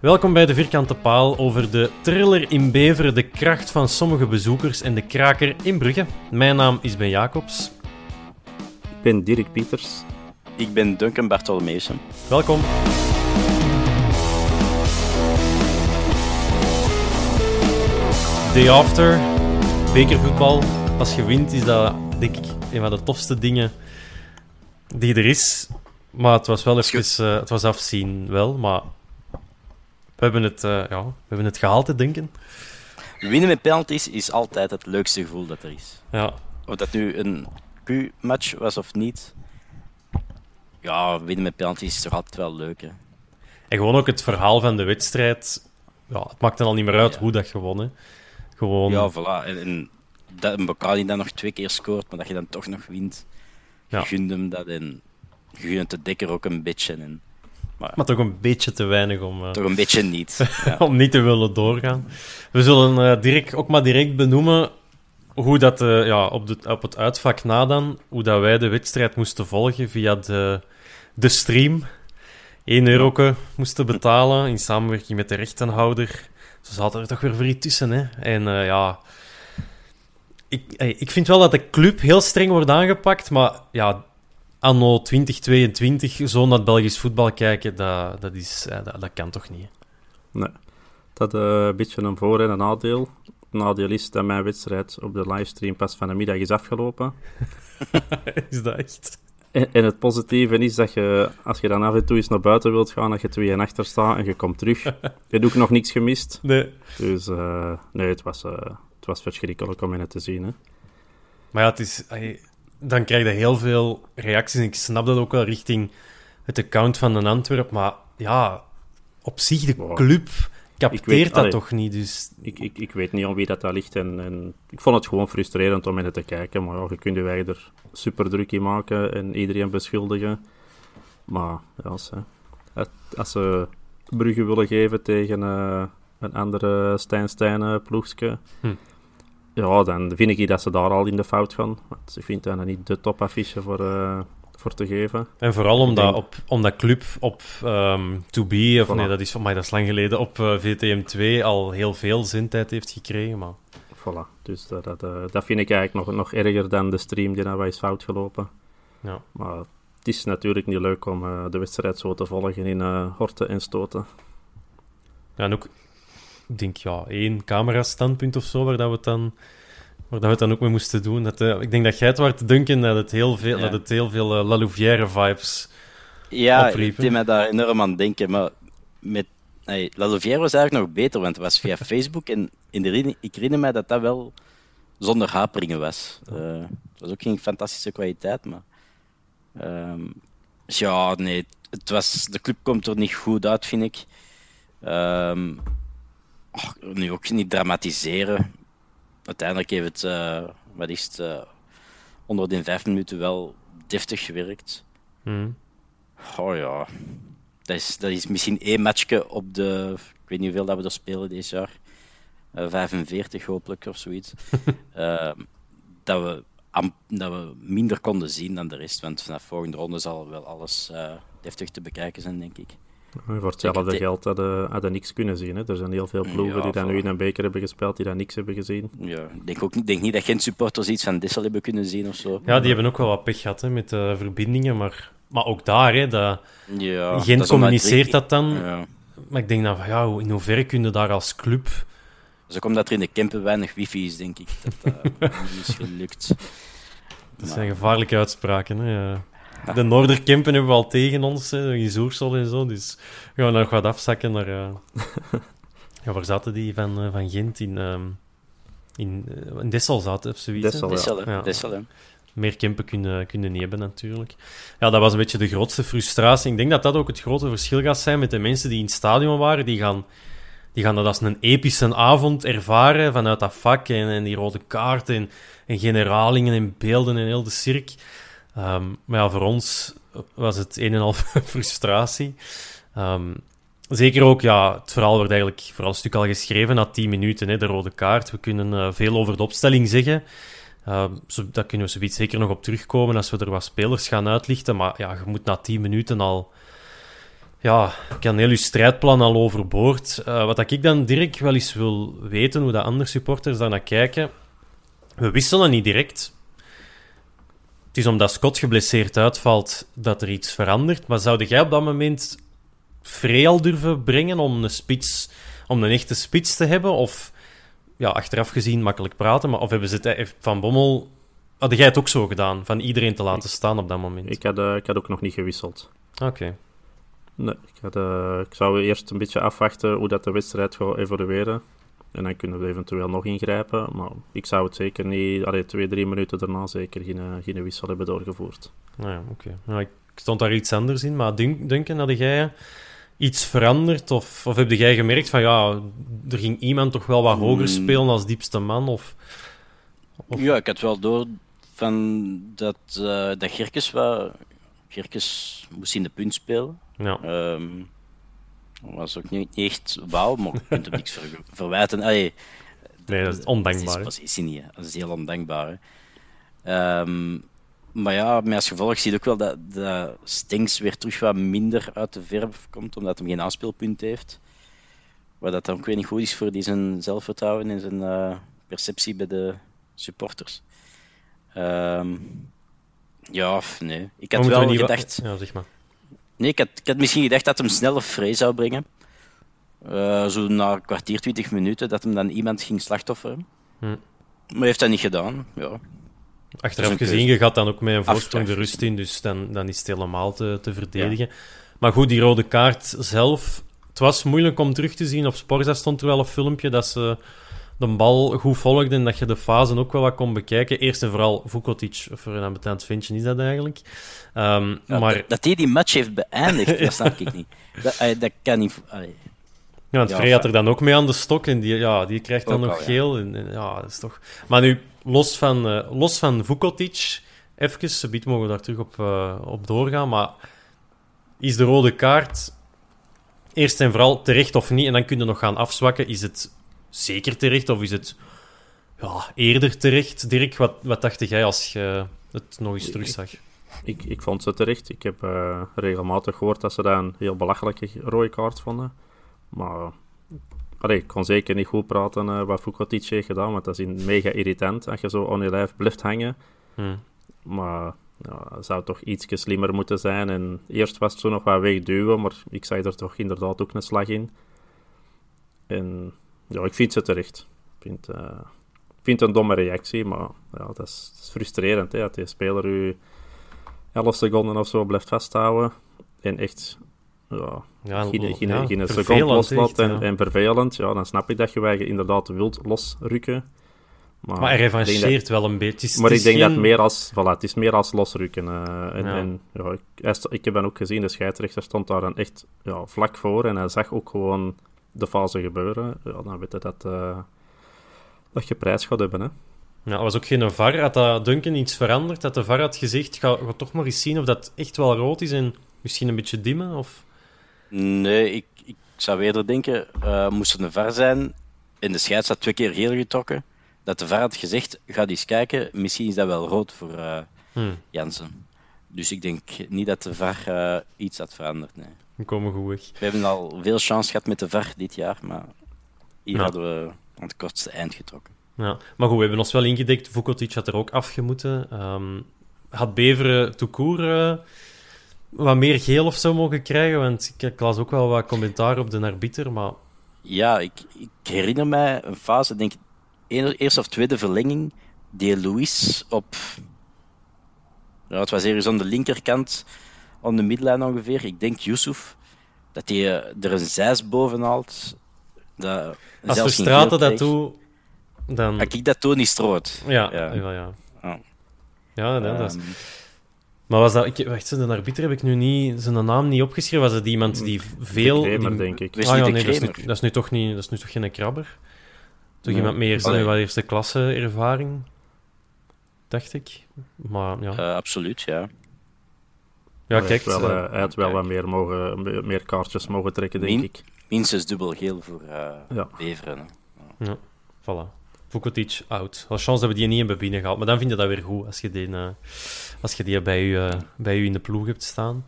Welkom bij de Vierkante Paal over de thriller in Beveren, de kracht van sommige bezoekers en de kraker in Brugge. Mijn naam is Ben Jacobs. Ik ben Dirk Pieters. Ik ben Duncan Bartolomeusen. Welkom. Day after, bekervoetbal. Als je wint is dat, denk ik, een van de tofste dingen die er is. Maar het was wel even, uh, het was afzien wel, maar we hebben het, uh, ja, we hebben het gehaald te denken. Winnen met penalties is altijd het leukste gevoel dat er is. Ja. Of dat nu een Q-match was of niet. Ja, winnen met penalties is toch altijd wel leuk. Hè? En gewoon ook het verhaal van de wedstrijd. Ja, het maakt dan al niet meer uit ja. hoe dat gewonnen. Gewoon... Ja, voilà. En, en dat een bokaal die dan nog twee keer scoort, maar dat je dan toch nog wint. Ja. Je gunt hem dat en je gunt de dekker ook een beetje. En, maar, maar, toch een beetje te weinig om... Uh, toch een beetje niet. Ja. om niet te willen doorgaan. We zullen uh, direct, ook maar direct benoemen hoe dat uh, ja, op, de, op het uitvak na dan, hoe dat wij de wedstrijd moesten volgen via de, de stream. 1 euro moesten betalen in samenwerking met de rechtenhouder. Ze zaten er toch weer voor tussen. Hè? En ja... Ik, ik vind wel dat de club heel streng wordt aangepakt, maar ja, anno 2022 zo naar het Belgisch voetbal kijken, dat, dat, is, dat, dat kan toch niet? Nee, dat is uh, een beetje een voor- en een nadeel. Het nadeel is dat mijn wedstrijd op de livestream pas van de middag is afgelopen. is dat echt? En, en, het positieve is dat je, als je dan af en toe eens naar buiten wilt gaan, dat je twee en achter staat en je komt terug. je hebt ook nog niks gemist. Nee. Dus uh, nee, het was, uh, het was verschrikkelijk om het te zien. Hè. Maar ja, het is dan krijg je heel veel reacties. Ik snap dat ook wel richting het account van een Antwerp. Maar ja, op zich, de club capteert weet, dat allee, toch niet. Dus... Ik, ik, ik weet niet om wie dat, dat ligt. En, en ik vond het gewoon frustrerend om in het te kijken. Maar ja, je kunt wij er super druk in maken en iedereen beschuldigen. Maar ja, als, als ze Brugge willen geven tegen uh, een andere Stijn-Stijn ploegje... Hm ja, dan vind ik dat ze daar al in de fout gaan. Want ik vind dat niet de topaffiche voor, uh, voor te geven. En vooral omdat, denk... op, omdat Club op um, To Be, of voilà. nee, dat is, mij dat is lang geleden, op uh, VTM2 al heel veel zindtijd heeft gekregen. Maar... Voilà, dus dat, dat, uh, dat vind ik eigenlijk nog, nog erger dan de stream die nou is fout gelopen. Ja. Maar het is natuurlijk niet leuk om de wedstrijd zo te volgen in horten en stoten. Ja, en ook ik denk ja, één camera-standpunt of zo, waar dat we het dan, waar dat we het dan ook mee moesten doen. Dat, uh, ik denk dat jij het waar te denken dat het heel veel, ja. dat het heel veel uh, La Louvière-vibes Ja, opriepen. ik deed mij daar enorm aan denken, maar met, hey, La Louvière was eigenlijk nog beter, want het was via Facebook en in de, ik herinner mij dat dat wel zonder haperingen was. Uh, het was ook geen fantastische kwaliteit, maar... Um, ja, nee, het was, de club komt er niet goed uit, vind ik. Um, oh, nu ook niet dramatiseren. Uiteindelijk heeft het, uh, wat is het, uh, onder de vijf minuten wel deftig gewerkt. Mm. Oh ja. dat is, dat is misschien één matchje op de... Ik weet niet hoeveel dat we er spelen dit jaar. Uh, 45 hopelijk of zoiets. uh, dat, we, dat we minder konden zien dan de rest. Want vanaf volgende ronde zal wel alles uh, deftig te bekijken zijn, denk ik. Voor hetzelfde geld hadden, hadden niks kunnen zien. Hè? Er zijn heel veel ploegen ja, die dan nu in een beker hebben gespeeld, die dan niks hebben gezien. Ja, ik denk, ook, denk niet dat geen supporters iets van Dissel hebben kunnen zien of zo. Ja, die hebben ook wel wat pech gehad hè, met de verbindingen, maar, maar ook daar, hè, dat, ja, Gent dat communiceert dat dan. Ja. Maar ik denk dan, ja, in hoeverre kun je daar als club... Dus ook omdat er in de Kempen weinig wifi is, denk ik, dat dat niet is gelukt. Dat zijn gevaarlijke uitspraken, hè. De Noorderkempen hebben we al tegen ons, hè, in Zoersel en zo. Dus gaan we nog wat afzakken naar... Uh... ja, waar zaten die van, uh, van Gent? In, uh, in, in Dessel zaten of zoiets. Dessel, Dessel, ja. Dessel. Meer Kempen kunnen, kunnen niet hebben, natuurlijk. Ja, dat was een beetje de grootste frustratie. Ik denk dat dat ook het grote verschil gaat zijn met de mensen die in het stadion waren. Die gaan, die gaan dat als een epische avond ervaren vanuit dat vak en, en die rode kaarten en, en generalingen en beelden en heel de cirk. Um, maar ja, voor ons was het een en al frustratie. Um, zeker ook, ja, het verhaal werd eigenlijk vooral een stuk al geschreven na 10 minuten, hè, de rode kaart. We kunnen uh, veel over de opstelling zeggen. Uh, daar kunnen we zoiets zeker nog op terugkomen als we er wat spelers gaan uitlichten. Maar ja, je moet na 10 minuten al... Ja, kan heel je strijdplan al overboord. Uh, wat ik dan direct wel eens wil weten, hoe de andere supporters daar naar kijken. We wisselen niet direct is omdat Scott geblesseerd uitvalt dat er iets verandert. Maar zou jij op dat moment Frey al durven brengen om een spits, om een echte spits te hebben? Of ja, achteraf gezien makkelijk praten, maar of hebben ze het eh, van Bommel. Had jij het ook zo gedaan, van iedereen te laten staan op dat moment? Ik had, uh, ik had ook nog niet gewisseld. Oké. Nee, ik, had, uh, ik zou eerst een beetje afwachten hoe dat de wedstrijd gaat evolueren. En dan kunnen we eventueel nog ingrijpen. Maar ik zou het zeker niet, allee, twee, drie minuten daarna zeker geen, geen wissel hebben doorgevoerd. Nou ja, oké. Nou, ik stond daar iets anders in. Maar Duncan, had jij iets veranderd? Of, of heb jij gemerkt van ja, er ging iemand toch wel wat hoger hmm. spelen als diepste man? Of, of... Ja, ik had wel door van dat, uh, dat Gerkes, wat, Gerkes moest in de punt spelen. Ja. Um, was ook niet echt wauw, maar je kunt hem niks verwijten. Allee, nee, dat is ondankbaar. Dat is positie niet, dat is heel ondankbaar. Um, maar ja, met als gevolg zie je ook wel dat, dat Stinks weer terug wat minder uit de verf komt, omdat hij geen aanspeelpunt heeft. Wat dat dan ook weer niet goed is voor die zijn zelfvertrouwen en zijn uh, perceptie bij de supporters. Um, ja, nee. Ik had wel gedacht... Ja, zeg maar. Nee, ik had, ik had misschien gedacht dat hem snel vrij zou brengen. Uh, zo na een kwartier, twintig minuten, dat hem dan iemand ging slachtofferen. Hm. Maar hij heeft dat niet gedaan. Ja. Achteraf gezien, je gaat dan ook met een voorsprong de rust in, dus dan, dan is het helemaal te, te verdedigen. Maar goed, die rode kaart zelf, het was moeilijk om terug te zien. Op Sporza stond er wel een filmpje dat ze de bal goed volgde en dat je de fase ook wel wat kon bekijken. Eerst en vooral Vukotic, voor een ambetant ventje is dat eigenlijk. Um, maar... Dat hij die match heeft beëindigd, dat snap ik niet. Dat, dat kan niet... Ja, want Frey had er dan ook mee aan de stok en die, ja, die krijgt dan nog geel. En, en, ja, dat is toch... Maar nu, los van, uh, los van Vukotic, even, ze mogen we daar terug op, uh, op doorgaan, maar is de rode kaart eerst en vooral terecht of niet? En dan kun je nog gaan afzwakken. Is het zeker terecht of is het ja, eerder terecht? Dirk, wat, wat dacht jij als je het nog eens terugzag? Ik, ik vond ze terecht. Ik heb uh, regelmatig gehoord dat ze dat een heel belachelijke rode kaart vonden. Maar allee, ik kon zeker niet goed praten uh, wat Foucault heeft gedaan, want dat is mega irritant als je zo on je lijf blijft hangen. Hmm. Maar ja, zou toch iets slimmer moeten zijn. En eerst was het zo nog wat wegduwen, maar ik zag er toch inderdaad ook een slag in. En ja, ik vind ze terecht. Ik vind, uh, vind het een domme reactie, maar ja, dat, is, dat is frustrerend. Hè, dat die speler u 11 seconden of zo blijft vasthouden. En echt ja, ja, geen, geen, ja, geen seconde loslaat en, en, vervelend. Ja, dan snap ik dat je wij inderdaad wilt losrukken. Maar, maar hij revancheert wel een beetje. maar ik denk dat meer als, voilà, het is meer als losrukken. Uh, en, ja. En, ja, ik, ik heb dan ook gezien, de scheidsrechter stond daar dan echt ja, vlak voor en hij zag ook gewoon de fase gebeuren. Ja, dan weet je dat, uh, dat je prijs gaat hebben. Hè. Ja, er was ook geen VAR. Had dat Duncan iets veranderd? Dat de VAR had gezegd, ga, ga toch maar eens zien of dat echt wel rood is en misschien een beetje dimmen? Of... Nee, ik, ik zou eerder denken, uh, moest er een VAR zijn en de scheids had twee keer geel getrokken, dat de VAR had gezegd, ga eens kijken, misschien is dat wel rood voor uh, hmm. Jansen. Dus ik denk niet dat de VAR uh, iets had veranderd. Nee. We komen goed weg. We hebben al veel chance gehad met de VAR dit jaar, maar hier hadden we aan het kortste eind getrokken. Ja, maar goed, we hebben ons wel ingedekt. Vukotic had er ook afgemoeten. Um, had Beveren Toekoer uh, wat meer geel of zo mogen krijgen? Want ik, ik, las ook wel wat commentaar op de arbiter, maar... Ja, ik, ik herinner mij een fase, denk ik, eerste of tweede verlenging, die Louis op... Ja, het was ergens aan de linkerkant, aan de midlijn ongeveer. Ik denk Yusuf, dat hij er een zes boven haalt. Dat Als Verstraten dat toe, dan... Als ik dat toen niet stroot. Ja, ja. ja, ja. ja dat is... Maar was dat... Ik, wacht, de arbiter heb ik nu niet... Zijn naam niet opgeschreven. Was het iemand die veel... De Kramer, denk ik. Ah, ja, nee, dat is, nu, dat is, nu, toch niet... Dat is nu toch geen krabber? Toch iemand meer eerste, wat eerste klasse ervaring? Dacht ik. Maar ja. Uh, absoluut, ja. Ja, kijk. Hij, wel, uh, hij had wel wat meer, mogen, meer kaartjes mogen trekken, denk ik. Minstens dubbel geel voor uh, ja. Beveren. Ja. ja, voilà. Vukotic out. Als chance hebben die niet in Babine gehaald. Maar dan vind je dat weer goed als je die, uh, als je die bij, je, uh, bij u in de ploeg hebt staan.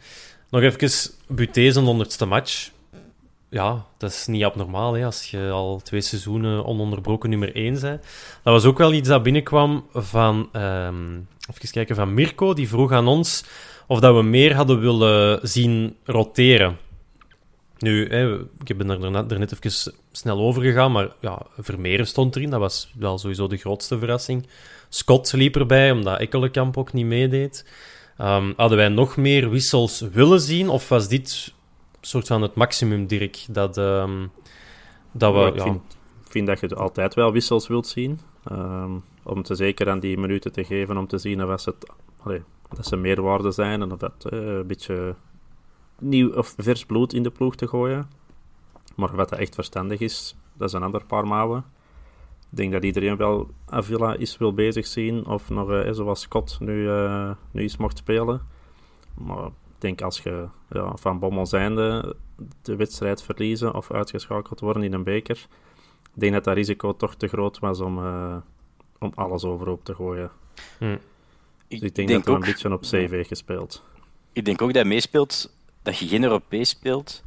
Nog even Buté zijn honderdste match. Ja, dat is niet abnormaal hè, als je al twee seizoenen ononderbroken nummer 1 bent. Dat was ook wel iets dat binnenkwam van, um, even kijken, van Mirko. Die vroeg aan ons of dat we meer hadden willen zien roteren. Nu, hè, ik ben er, net, er net even snel over gegaan, maar ja, Vermeeren stond erin. Dat was wel sowieso de grootste verrassing. Scott liep erbij, omdat Ekkelenkamp ook niet meedeed. Um, hadden wij nog meer wissels willen zien, of was dit soort van het maximum, Dirk? Dat, um, dat we, ik ja... vind, vind, dat je altijd wel wissels wilt zien. Um, om te zeker aan die minuten te geven, om te zien of het, allee, dat ze meerwaarde zijn en of dat uh, een beetje nieuw of vers bloed in de ploeg te gooien. Maar wat dat echt verstandig is, dat is een ander paar mouwen. Ik denk dat iedereen wel Avila is wil bezig zien, of nog uh, zoals Scott nu, uh, nu eens mocht spelen. Maar ik denk als je ja, van Bommel zijnde de wedstrijd verliezen of uitgeschakeld worden in een beker, ik denk dat dat risico toch te groot was om, uh, om alles overhoop te gooien. Dus ik denk, dat hij een beetje op CV heeft gespeeld. Ik denk ook dat hij meespeelt dat je geen Europees speelt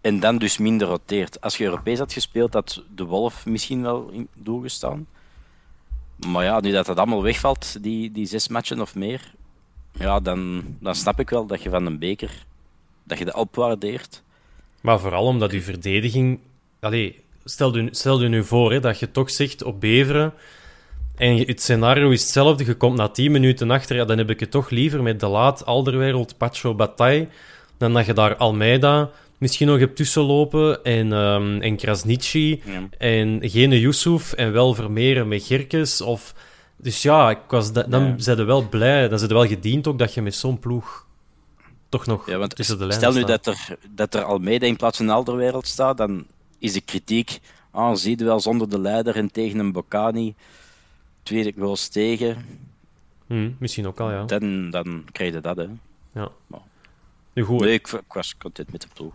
en dan dus minder roteert. Als je Europees had gespeeld, had de Wolf misschien wel in doel gestaan. Maar ja, nu dat dat allemaal wegvalt, die, die zes matchen of meer, ja, dan, dan snap ik wel dat je van een beker dat je dat opwaardeert. Maar vooral omdat je verdediging. Allee, stel, je, stel je nu voor hè, dat je toch zegt op Beveren. En het scenario is hetzelfde. Je komt na 10 minuten achter. Ja, dan heb ik het toch liever met De Laat, Alderwereld, Pacho, Bataille. Dan dat je daar Almeida misschien nog hebt tussenlopen. En, um, en Krasnici. En geen Yusuf. En wel Vermeeren met Gerkes. Of... Dus ja, ik was dan ja. zijn ze wel blij. Dan zijn ze wel gediend ook dat je met zo'n ploeg toch nog ja, want tussen de lijnen Stel nu dat er, dat er Almeida in plaats van Alderwereld staat, dan is de kritiek... Ah, zie je wel zonder de leider en tegen een Bocani twee goals tegen. Hmm, misschien ook al, ja. Dan, dan krijg je dat, hè. Ja. Maar, nu goed, nee, ik, ik, was content met de ploeg.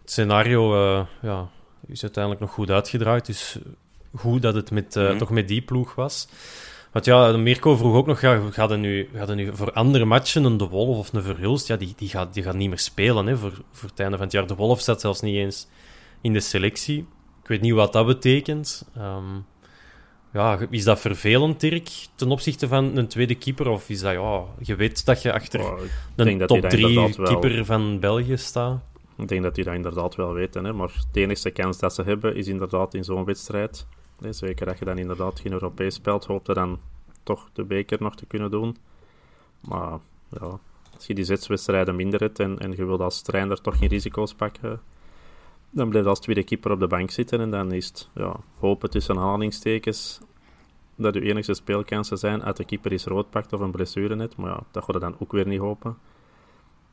Het scenario uh, ja, is uiteindelijk nog goed uitgedraaid. Dus goed dat het met, uh, mm. toch met die ploeg was. Want ja, Mirko vroeg ook nog, ja, gaat nu, gaat nu voor andere matchen een De Wolf of een Verhulst? Ja, die, die, gaat, die gaat niet meer spelen hè, voor, voor het einde van het jaar. De Wolf staat zelfs niet eens in de selectie. Ik weet niet wat dat betekent. Um, ja, is dat vervelend, Dirk, ten opzichte van een tweede keeper? Of is dat, ja, je weet dat je achter oh, een top 3 keeper van België staat? Ik denk dat die dat inderdaad wel weten. Hè? Maar de enige kans dat ze hebben is inderdaad in zo'n wedstrijd. Zeker dat je dan inderdaad geen Europees speelt, hoopte dan toch de beker nog te kunnen doen. Maar ja, als je die zetswedstrijden minder hebt en, en je wilt als trainer toch geen risico's pakken, dan blijft als tweede keeper op de bank zitten en dan is het ja, hopen tussen aanhalingstekens dat je enigste speelkansen zijn uit de keeper is rood pakt of een blessure net. Maar ja, dat gaat dan ook weer niet hopen.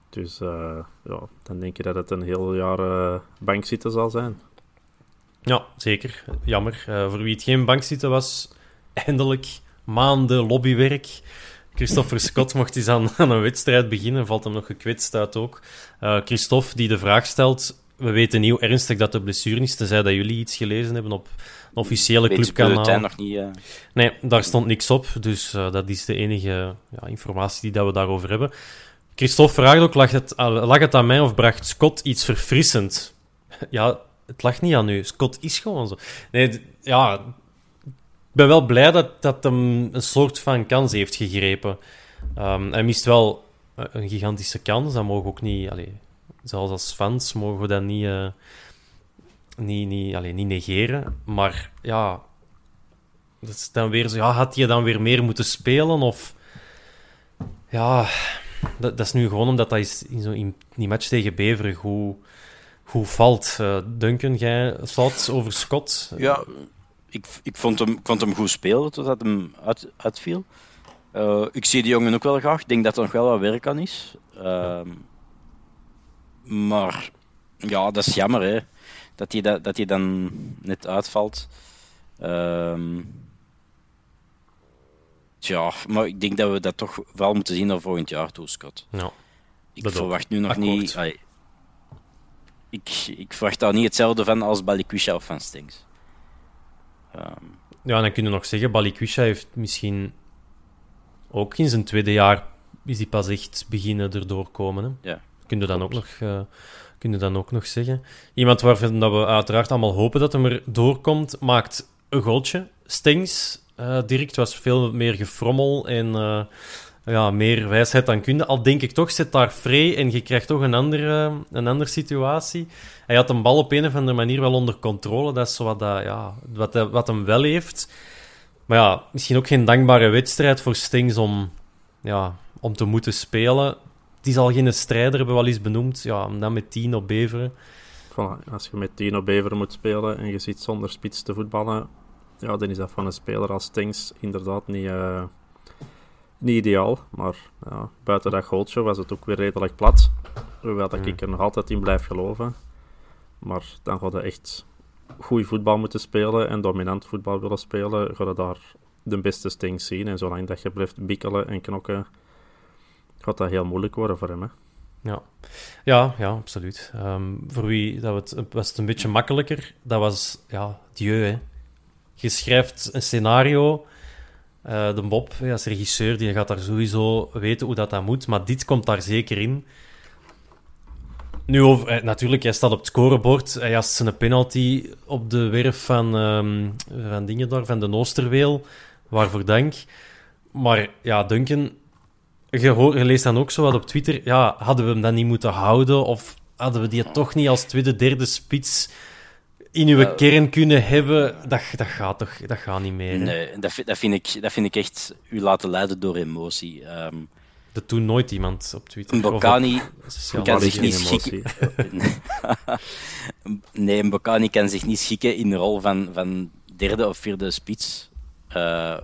Dus uh, ja, dan denk je dat het een heel jaar uh, bankzitten zal zijn. Ja, zeker. Jammer. Uh, voor wie het geen bankzitten was, eindelijk maanden lobbywerk Christopher Scott mocht eens aan, aan, een wedstrijd beginnen, valt hem nog gekwetst uit ook. Christophe die de vraag stelt, we weten niet hoe ernstig dat de blessure is, tenzij dat jullie iets gelezen hebben op een officiële clubkanaal. nog niet... Uh... Nee, daar stond niks op, dus uh, dat is de enige ja, informatie die dat we daarover hebben. Christophe vraagt ook, lag het, lag het aan mij of bracht Scott iets verfrissend? Ja, het lag niet aan u. Scott is gewoon zo. Nee, ja, ik ben wel blij dat, dat hem een soort van kans heeft gegrepen. Um, hij mist wel een gigantische kans. Dat mogen we ook niet... Allez, zelfs als fans mogen we dat niet, uh, niet, niet, allez, niet negeren. Maar ja, dat is dan weer zo... Ja, had hij dan weer meer moeten spelen? Of... Ja, dat, dat is nu gewoon omdat dat is in, zo, in die match tegen Beveren goed, goed valt. Uh, Duncan, jij thoughts over Scott? Ja, ik, ik, vond hem, vond hem goed spelen totdat hem uit, uitviel. Uh, ik zie die jongen ook wel graag. Ik denk dat er nog wel wat werk aan is. Uh, maar ja, dat is jammer hè. Dat hij, dat, dat hij dan net uitvalt. Uh, Tja, maar ik denk dat we dat toch wel moeten zien naar volgend jaar toe, Scott. Ja, ik verwacht nu nog niet... ik, ik verwacht daar niet hetzelfde van als Balikwisha of van Stings. Um, ja, dan kunnen we nog zeggen, Balikwisha heeft misschien ook in zijn tweede jaar is hij pas echt beginnen erdoor komen. Hè? Ja. Kun je dan ook nog, uh, kun je dan ook nog zeggen. Iemand waarvan dat we uiteraard allemaal hopen dat hem er doorkomt, maakt een goaltje. Stings uh, Dirk. Het was veel meer gefrommel en uh, ja, meer wijsheid dan kunde. Al denk ik toch, zit daar vrij en je krijgt toch een andere, een andere situatie. Hij had een bal op een of andere manier wel onder controle. Dat is wat, dat, ja, wat, wat hem wel heeft. Maar ja, misschien ook geen dankbare wedstrijd voor Stings om, ja, om te moeten spelen. Het is al geen strijder, hebben we wel eens benoemd. Ja, om dan met 10 op Beveren. Voilà, als je met 10 op Beveren moet spelen en je zit zonder spits te voetballen, ja, dan is dat van een speler als Stings inderdaad niet, uh, niet ideaal. Maar ja, buiten dat goaltje was het ook weer redelijk plat. Hoewel dat ik er nog altijd in blijf geloven. Maar dan gaat hij echt goed voetbal moeten spelen en dominant voetbal willen spelen, ga je daar de beste Stings zien. En zolang dat je blijft bikkelen en knokken, gaat dat heel moeilijk worden voor hem. Hè? Ja. Ja, ja, absoluut. Um, voor wie dat het, was het een beetje makkelijker, dat was ja, Dieu. Hè je schrijft een scenario. Uh, de Bob, als regisseur, die gaat daar sowieso weten hoe dat, dat moet. Maar dit komt daar zeker in. Nu, eh, natuurlijk, hij staat op het scorebord. Hij had zijn penalty op de werf van, um, van dingen daar, van de Oosterweel. Waarvoor dank. Maar ja, Duncan, je, hoort, je leest dan ook zo wat op Twitter. Ja, hadden we hem dan niet moeten houden? Of hadden we die toch niet als tweede, derde spits in uw kern kunnen hebben, dat, dat gaat toch dat gaat niet meer. Nee, dat, dat, vind ik, dat vind ik echt u laten leiden door emotie. Um, dat doet nooit iemand op Twitter. Een Bocani kan zich niet schikken. nee, een Bocani kan zich niet schikken in de rol van, van derde of vierde spits. Uh,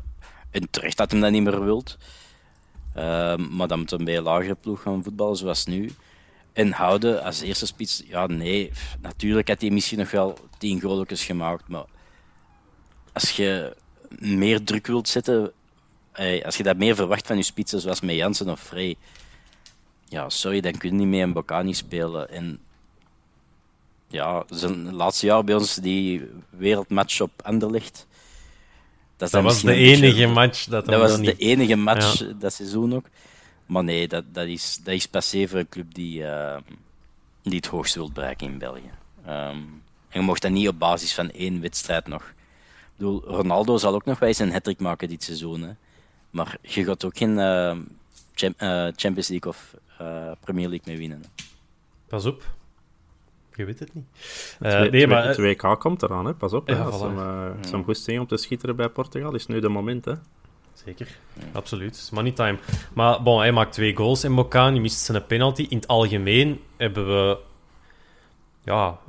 en terecht dat hem dat niet meer wilt. Uh, maar dan moet een bij lagere ploeg gaan voetballen, zoals nu. En houden als eerste spits, ja nee, natuurlijk had hij misschien nog wel tien goaltjes gemaakt, maar als je meer druk wilt zetten, als je dat meer verwacht van je spitsen, zoals met Jansen of Frey, ja, sorry, dan kun je niet meer een Bocani spelen. En ja, zijn laatste jaar bij ons, die wereldmatch op Anderlecht. Dat, dat was de enige match dat Dat was de enige match dat seizoen ook. Maar nee, dat, dat, is, dat is passé voor een club die, uh, die het hoogst wilt bereiken in België. Um, en je mocht dat niet op basis van één wedstrijd nog. Ik bedoel, Ronaldo zal ook nog wel eens een hat maken dit seizoen. Hè. Maar je gaat ook geen uh, Champions League of Premier League mee winnen. Pas op. Je weet het niet. Het, nee, maar, het WK komt eraan, hè. pas op. Ja, als, hem, uh, goed om te schitteren bij Portugal, is nu de moment. Hè. Zeker, absoluut. Money time. Maar bon, hij maakt twee goals in Mokaan. Die mist zijn penalty. In het algemeen hebben we... Ja,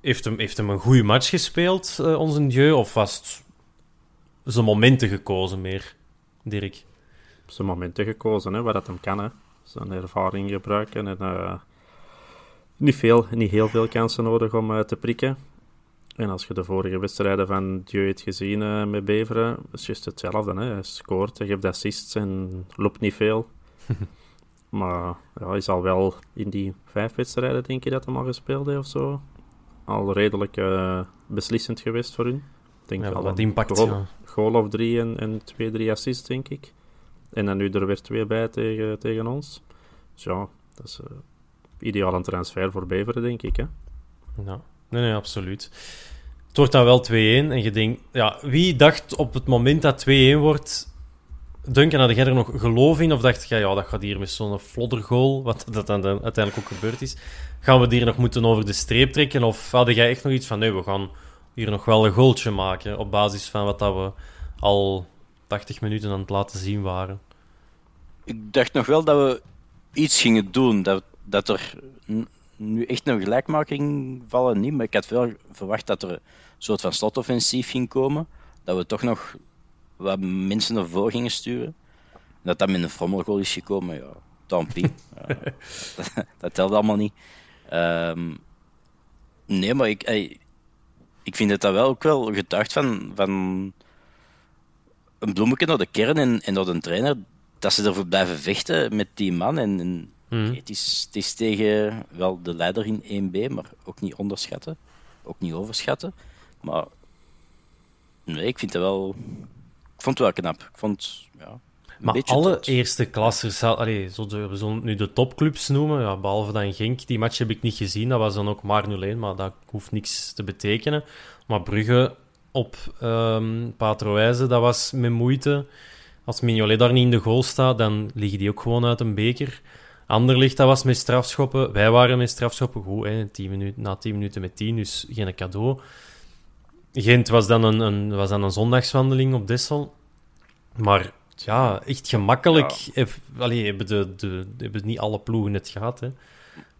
heeft hem, heeft hem een goede match gespeeld, uh, onze Dieu? Of was het zijn momenten gekozen meer, Dirk? Zijn momenten gekozen, hè, waar dat hem kan. Hè. Zijn ervaring gebruiken en uh, niet, veel, niet heel veel kansen nodig om uh, te prikken. En als je de vorige wedstrijden van Dieu hebt gezien uh, met Beveren, is het juist hetzelfde. Hè? Hij scoort, hij geeft assists en loopt niet veel. maar ja, hij is al wel in die vijf wedstrijden, denk je, dat hij al gespeeld heeft of zo. Al redelijk uh, beslissend geweest voor hun. Denk ja, wel wat impact, goal, ja. goal of drie en, en twee, drie assists, denk ik. En dan nu er weer twee bij tegen, tegen ons. Dus ja, dat is ideaal een transfer voor Beveren, denk ik. Hè? Ja, nee, nee, absoluut. Het wordt dan wel 2-1 en je denkt... Ja, wie dacht op het moment dat 2-1 wordt... Duncan, had jij er nog geloof in? Of dacht je, ja, dat gaat hier met zo'n floddergoal, wat dat dan uiteindelijk ook gebeurd is, gaan we hier nog moeten over de streep trekken? Of had jij echt nog iets van, nee, we gaan hier nog wel een goaltje maken, op basis van wat dat we al 80 minuten aan het laten zien waren? Ik dacht nog wel dat we iets gingen doen, dat, dat er nu echt een gelijkmaking vallen niet, maar ik had wel verwacht dat er een soort van slotoffensief ging komen. Dat we toch nog wat mensen naar voren gingen sturen. Dat dat met een frommelgoal is gekomen, ja, tant pis. dat, dat, telt allemaal niet. Um, nee, maar ik, ik vind het dat wel ook wel getuigd van, van een bloemetje naar de kern en, en naar de trainer, dat ze ervoor blijven vechten met die man. En, en Mhm. het, is, het is tegen wel de leider in 1B, maar ook niet onderschatten. Ook niet overschatten. Maar nee, ik vind het wel. Ik vond het wel knap. Ik vond. Ja, maar alle eerste klassers, allee, we zullen nu de topclubs noemen, ja, behalve dan Genk, die match heb ik niet gezien, dat was dan ook maar 0-1, maar dat hoeft niks te betekenen. Maar Brugge op um, Patroijze, dat was met moeite. Als Mignolet daar niet in de goal staat, dan liggen die ook gewoon uit een beker. Anderlicht, dat was met strafschoppen. Wij waren met strafschoppen. Goed, hè, 10 minuten, na 10 minuten met 10, dus geen cadeau. Gent was dan een, een, was dan een zondagswandeling op Dessel. Maar ja, echt gemakkelijk. Ja. Allee, hebben, de, de, hebben niet alle ploegen het gehad. Hè.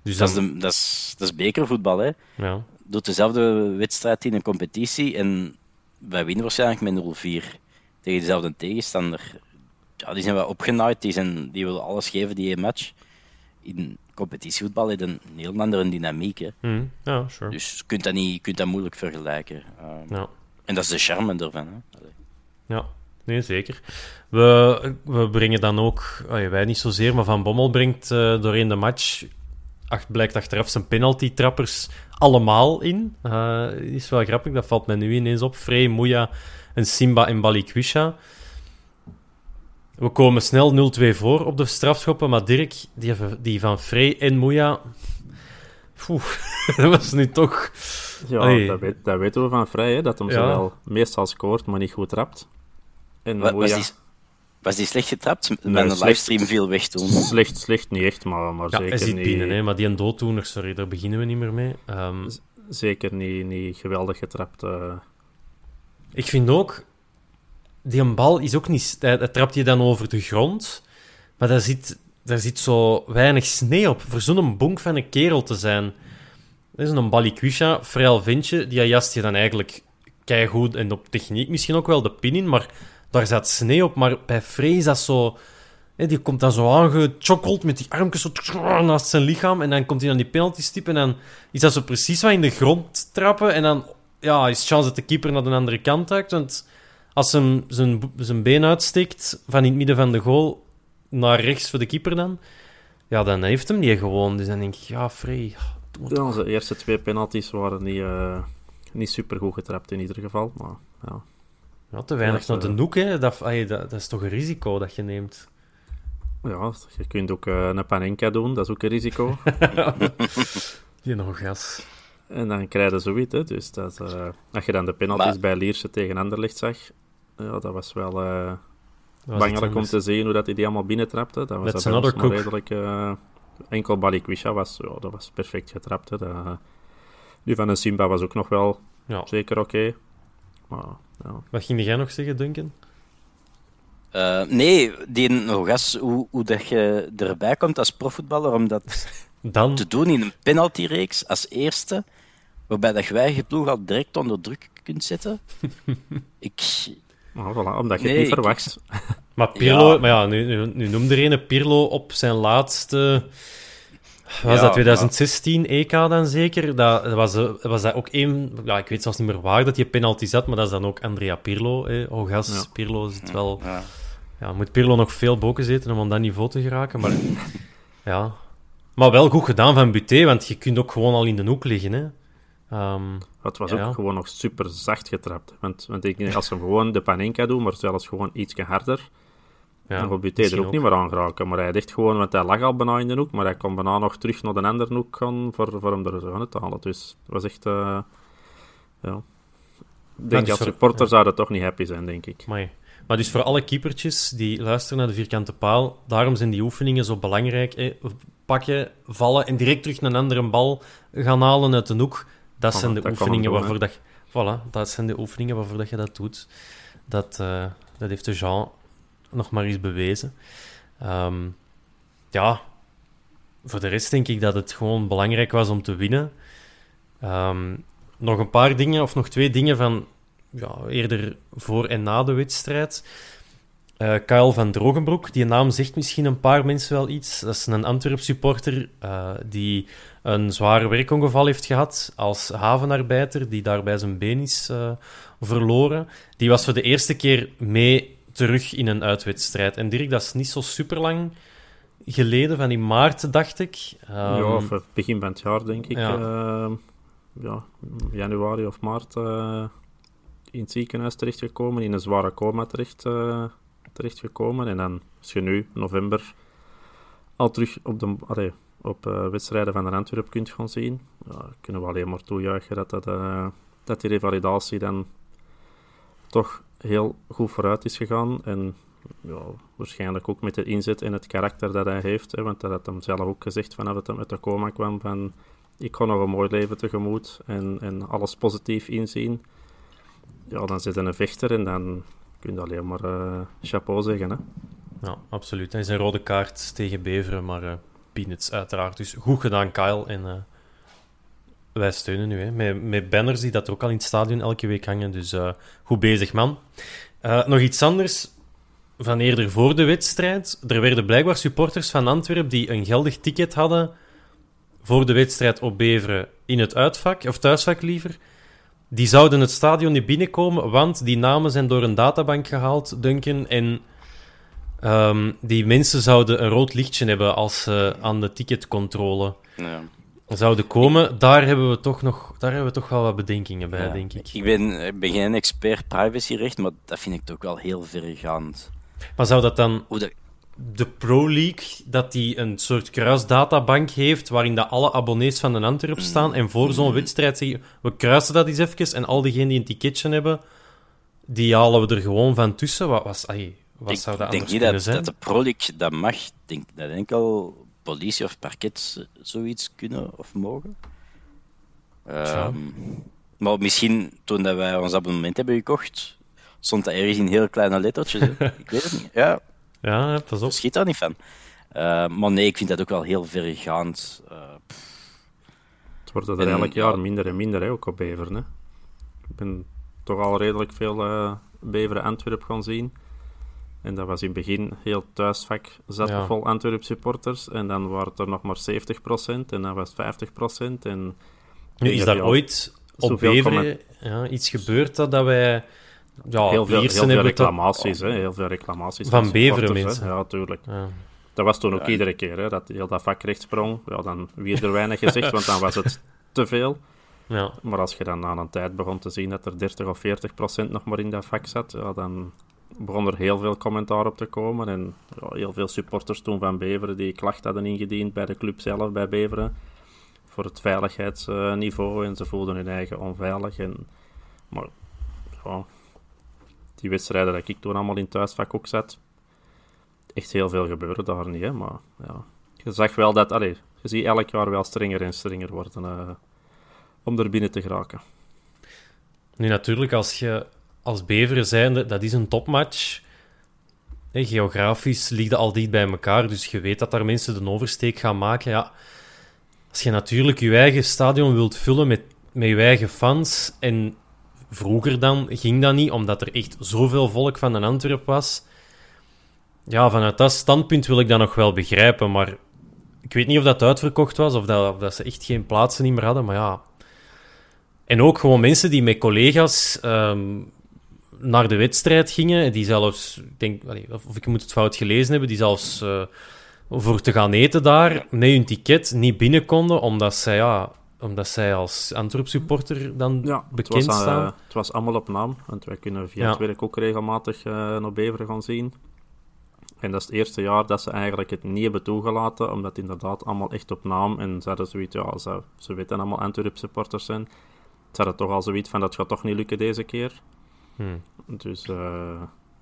Dus dat, is de, dat, is, dat is bekervoetbal. Hè. Ja. Doet dezelfde wedstrijd in een competitie en wij winnen waarschijnlijk met 0-4 tegen dezelfde tegenstander. Ja, die zijn wel opgenaaid, die, zijn, die willen alles geven die een match in competitievoetbal heeft een heel andere dynamiek. Hè. Mm, ja, sure. Dus je kunt dat, niet, je kunt dat moeilijk vergelijken. Um, ja. En dat is de charme ervan. Hè. Ja, nee, zeker. We, we brengen dan ook, wij niet zozeer, maar Van Bommel brengt uh, doorheen de match, blijkt achteraf zijn penalty-trappers allemaal in. Uh, is wel grappig, dat valt mij nu ineens op. Frey, Moeja en Simba en Balikwisha. We komen snel 0-2 voor op de strafschoppen, maar Dirk, die, die van Frey en Moeja... dat was nu toch... Ja, dat, weet, dat, weten we van Frey, hè, dat hem ja. meestal scoort, maar niet goed trapt. En Wat, was, die, was die slecht getrapt? Met nee, een livestream veel weg toen. Slecht, slecht niet echt, maar, maar ja, zeker zit niet... Binnen, hè, maar die een dooddoener, sorry, daar beginnen we niet meer mee. Um... Zeker niet, niet geweldig getrapt. Uh... Ik vind ook, die bal is ook niet... Hij, trapt je dan over de grond, maar daar zit, daar zit zo weinig sneeuw op. Voor zo'n bonk van een kerel te zijn. Dat is een balikwisha, vrij vintje, die jast je dan eigenlijk keigoed en op techniek misschien ook wel de pin in, maar daar zat sneeuw op. Maar bij Frey is dat zo... die komt dan zo aangechokkeld met die armpjes zo naast zijn lichaam. En dan komt hij aan die penalty stip. En dan is dat zo precies wat in de grond trappen. En dan ja, is chance dat de keeper naar de andere kant duikt. Want als hem zijn, zijn been uitsteekt van in het midden van de goal naar rechts voor de keeper dan, ja, dan heeft hem die gewoon. Dus dan denk ik, ja, vrij. Ja, onze eerste twee penalties waren niet, uh, niet super goed getrapt in ieder geval. Maar, ja. ja te weinig naar de eh, noek, hè. Dat, dat, dat, is toch een risico dat je neemt. Ja, je kunt ook uh, een panenka doen, dat is ook een risico. die nog gas. En dan krijg je zoiets, hè. Dus dat, uh, als je dan de penalties maar... bij Lierse tegen Anderlecht zag, ja, dat was wel uh, bangelijk om te zien hoe dat hij die allemaal binnentrapte. Dat was dat redelijk... Uh, enkel Balikwisha was, ja, dat was perfect getrapt. Hè. Dat, die van een Simba was ook nog wel ja. zeker oké. Maar, ja. Wat ging jij nog zeggen, Duncan? Uh, nee, die Nogas, hoe, hoe dat je erbij komt als profvoetballer om dat Dan... te doen in een penaltyreeks als eerste, waarbij dat je eigen ploeg al direct onder druk kunt zetten. ik, maar voilà, omdat je het niet verwacht. Maar Pirlo, ja. maar ja, nu, nu, nu noemde er een Pirlo op zijn laatste Was dat 2016 EK dan zeker? Dat was, was dat ook één... Ja, ik weet zelfs niet meer waar dat je penalty zat, maar dat is dan ook Andrea Pirlo. Hè. Hogas, ja. Pirlo is het wel... Ja. ja. moet Pirlo nog veel boken zitten om aan dat niveau te geraken, maar... ja. Maar wel goed gedaan van Buté, want je kunt ook gewoon al in de hoek liggen, hè. Um, het was ook gewoon nog super zacht getrapt. Want, want ik, als ze gewoon de Panenka doen, maar zelfs gewoon iets harder, ja, dan gaat er ook, niet meer aan geraken. Maar hij dacht gewoon, want hij lag al bijna in de hoek, maar hij kon bijna nog terug naar de andere hoek gaan voor, voor hem er zo te halen. Dus het was echt... Uh, ja. Ik denk dat supporters ja. zouden toch niet happy zijn, denk ik. Maar, maar dus voor alle keepertjes die luisteren naar de vierkante paal, daarom zijn die oefeningen zo belangrijk. Pakken, vallen en direct terug een andere bal gaan halen uit de hoek. Dat zijn de oefeningen waarvoor dat... Voilà, dat zijn de oefeningen waarvoor dat je dat doet. Dat, uh, dat heeft de Jean nog maar eens bewezen. Ehm, ja, voor de rest denk ik dat het gewoon belangrijk was om te winnen. Ehm, nog een paar dingen, of nog twee dingen van ja, eerder voor en na de wedstrijd. Uh, Kyle van Drogenbroek, die naam zegt misschien een paar mensen wel iets. Dat is een Antwerp supporter uh, die een zware werkongeval heeft gehad als havenarbeider, die daarbij zijn been is uh, verloren. Die was voor de eerste keer mee terug in een uitwedstrijd. En Dirk, dat is niet zo super lang geleden, van in maart, dacht ik. Um, ja, of begin van het jaar, denk ik. Ja, ja januari of maart in het ziekenhuis terechtgekomen, in een zware coma terecht, terechtgekomen. En dan is je nu, november, al terug op, de, op wedstrijden van de Antwerp kunt gaan zien. Ja, kunnen we alleen maar toejuichen dat, dat, dat die revalidatie dan toch heel goed vooruit is gegaan. En ja, waarschijnlijk ook met de inzet en het karakter dat hij heeft. Hè, want dat had hem zelf ook gezegd vanaf het met de coma kwam. Van, ik ga nog een mooi leven tegemoet en, en alles positief inzien. Ja, dan zit een vechter en dan kun je alleen maar uh, chapeau zeggen. Hè. Ja, absoluut. Hij is een rode kaart tegen Beveren, maar uh, peanuts uiteraard. Dus goed gedaan, Kyle. En uh, wij steunen nu, hè. Met, met banners die dat ook al in het stadion elke week hangen. Dus goed bezig, man. Nog iets anders van eerder voor de wedstrijd. Er werden blijkbaar supporters van Antwerpen die een geldig ticket hadden voor de wedstrijd op Beveren in het uitvak, of thuisvak liever. Die zouden het stadion niet binnenkomen, want die namen zijn door een databank gehaald, Duncan. En um, die mensen zouden een rood lichtje hebben als ze aan de ticketcontrole ja zouden komen, daar hebben we toch nog daar hebben we toch wel wat bedenkingen bij, denk ik. Ik ben, ik ben geen expert privacyrecht, maar dat vind ik toch wel heel vergaand. Maar zou dat dan de Pro League, dat die een soort kruisdatabank heeft waarin dat alle abonnees van de Antwerp staan en voor zo'n mm. wedstrijd zeggen we kruisen dat eens even en al diegenen die een ticketje hebben, die halen we er gewoon van tussen. Wat, was, wat ik zou dat denk niet dat, dat de Pro League dat mag. Denk, dat denk ik al politie of parket zoiets kunnen of mogen. Um, maar misschien toen dat wij ons abonnement hebben gekocht, stond dat ergens in heel kleine lettertjes. ik weet het niet. Ja, ja pas op. Schiet daar niet van. Uh, maar nee, ik vind dat ook wel heel vergaand. Uh, het wordt er elk jaar minder en minder, hè, ook op Beveren. Hè. Ik ben toch al redelijk veel uh, Beveren Antwerp gaan zien. En dat was in het begin heel thuisvak, zat ja. vol Antwerp supporters. En dan waren het er nog maar 70% en dan was het 50%. En nu, is daar ooit op Beveren ja, iets gebeurd dat, dat wij... Ja, heel veel, heel veel reclamaties, hè, heel veel reclamaties. Van, van Beveren mensen. Ja, tuurlijk. Ja. Dat was toen ook iedere keer, hè, dat heel dat vak recht sprong. Ja, dan wie er weinig gezegd, want dan was het te veel. Ja. Maar als je dan na een tijd begon te zien dat er 30 of 40 procent nog maar in dat vak zat, ja, dan, begon er heel veel commentaar op te komen. En ja, heel veel supporters toen van Beveren die klacht hadden ingediend bij de club zelf, bij Beveren. Voor het veiligheidsniveau. En ze voelden hun eigen onveilig. En, maar ja, die wedstrijden dat ik toen allemaal in thuisvak ook zat, echt heel veel gebeuren daar niet. Hè? Maar ja, je zag wel dat, allez, je ziet elk jaar wel strenger en strenger worden uh, om er binnen te geraken. Nu natuurlijk, als je als Beveren zijnde, dat is een topmatch. geografisch ligt al dicht bij elkaar, dus je weet dat daar mensen de oversteek gaan maken. Ja. Als je natuurlijk je eigen stadion wilt vullen met, met je eigen fans, en vroeger dan ging dat niet, omdat er echt zoveel volk van een Antwerp was. Ja, vanuit dat standpunt wil ik dat nog wel begrijpen, maar ik weet niet of dat uitverkocht was of dat, dat ze echt geen plaatsen meer hadden, maar ja. En ook gewoon mensen die met collega's ehm, naar de wedstrijd gingen, die zelfs, ik denk, of ik moet het fout gelezen hebben, die zelfs uh, voor te gaan eten daar met hun ticket niet binnen konden, omdat zij, ja, omdat zij als Antwerp-supporter dan ja, bekend het was, staan. Uh, het was allemaal op naam, want wij kunnen via ja. werk ook regelmatig uh, naar Beveren gaan zien. En dat is het eerste jaar dat ze eigenlijk het niet hebben toegelaten, omdat het inderdaad allemaal echt op naam. En ze hadden zoiets, ja, ze, ze weten allemaal Antwerp-supporters zijn. Ze hadden toch al zoiets van, dat gaat toch niet lukken deze keer. Hmm. Dus uh,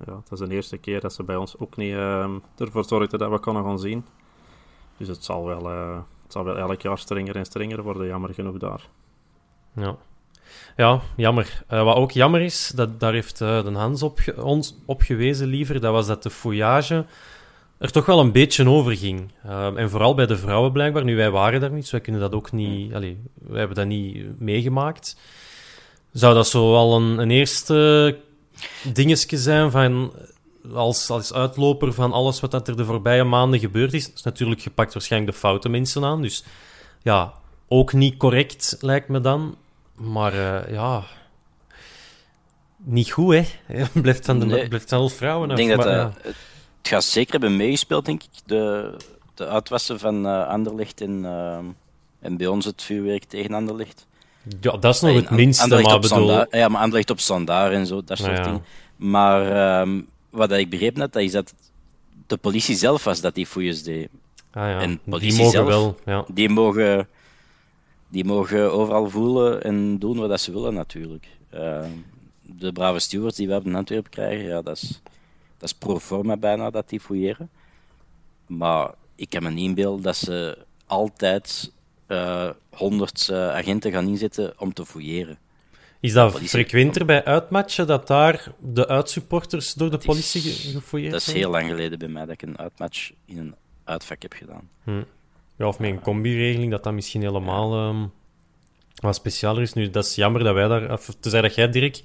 ja, het is de eerste keer dat ze bij ons ook niet uh, ervoor zorgden dat we kunnen gaan zien. Dus het zal wel, het zal wel elk jaar strenger en strenger worden, jammer genoeg daar. Ja. Ja, jammer. Uh, wat ook jammer is, dat, daar heeft uh, de Hans op, ons op gewezen liever, dat was dat de fouillage er toch wel een beetje over ging. Uh, en vooral bij de vrouwen blijkbaar. Nu, wij waren daar niet, dus wij kunnen dat ook niet... Allee, wij hebben dat niet meegemaakt. Zou dat zo wel een, een eerste dingetje zijn van... Als, als uitloper van alles wat er de voorbije maanden gebeurd is. is natuurlijk gepakt waarschijnlijk de foute mensen aan. Dus ja, ook niet correct, lijkt me dan. Maar uh, ja, niet goed, hè? blijft van de nee. blijft van vrouwen. Ik denk dat maar, uh, het gaat zeker hebben meegespeeld, denk ik. De, de uitwassen van uh, Anderlecht en, en bij ons het vuurwerk tegen Anderlecht. Ja, dat is nog het minste, maar bedoel... Ja, maar Anderlecht op standaard en zo, dat soort ja. dingen. Maar um, wat ik begreep net, dat is dat de politie zelf was dat die fouilles deed. Ah, ja. En politie die mogen zelf, wel, ja. Die mogen die mogen overal voelen en doen wat ze willen natuurlijk. Uh, de brave stewards die we hebben in Antwerpen krijgen, ja, dat is, dat is pro forma bijna dat die fouilleren. Maar ik kan me niet inbeelden dat ze altijd uh, honderd uh, agenten gaan inzetten om te fouilleren. Is dat frequenter bij uitmatchen dat daar de uitsupporters door de politie gefouilleerd Dat is heel lang geleden bij mij dat ik een uitmatch in een uitvak heb gedaan. Hm. Ja, of met een combi-regeling, dat dat misschien helemaal um, wat specialer is. Nu, dat is jammer dat wij daar... Of, te zeggen dat jij, Dirk,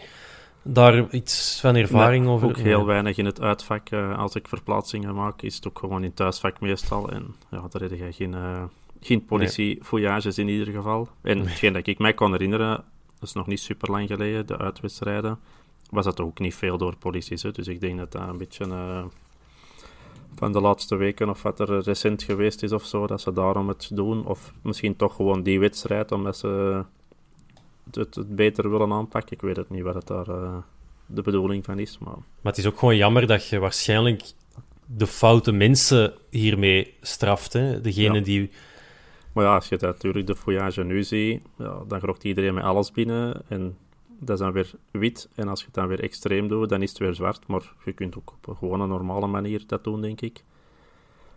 daar iets van ervaring nee, over... ook heel weinig in het uitvak. Uh, als ik verplaatsingen maak, is het ook gewoon in het thuisvak meestal. En ja, daar heb je geen, uh, geen politie-fouillages in ieder geval. En hetgeen dat ik mij kan herinneren, is nog niet super lang geleden, de uitwedstrijden, was dat ook niet veel door politie. Hè? Dus ik denk dat dat een beetje... Uh, van de laatste weken of wat er recent geweest is of zo, dat ze daarom het doen. Of misschien toch gewoon die wedstrijd, omdat ze het, het beter willen aanpakken. Ik weet het niet wat het daar uh, de bedoeling van is. Maar... maar het is ook gewoon jammer dat je waarschijnlijk de foute mensen hiermee straft. Hè? Degene ja. die... Maar ja, als je natuurlijk de fouillage nu ziet, ja, dan grocht iedereen met alles binnen. En dat is dan weer wit. En als je het dan weer extreem doet, dan is het weer zwart. Maar je kunt ook op een gewone normale manier dat doen, denk ik.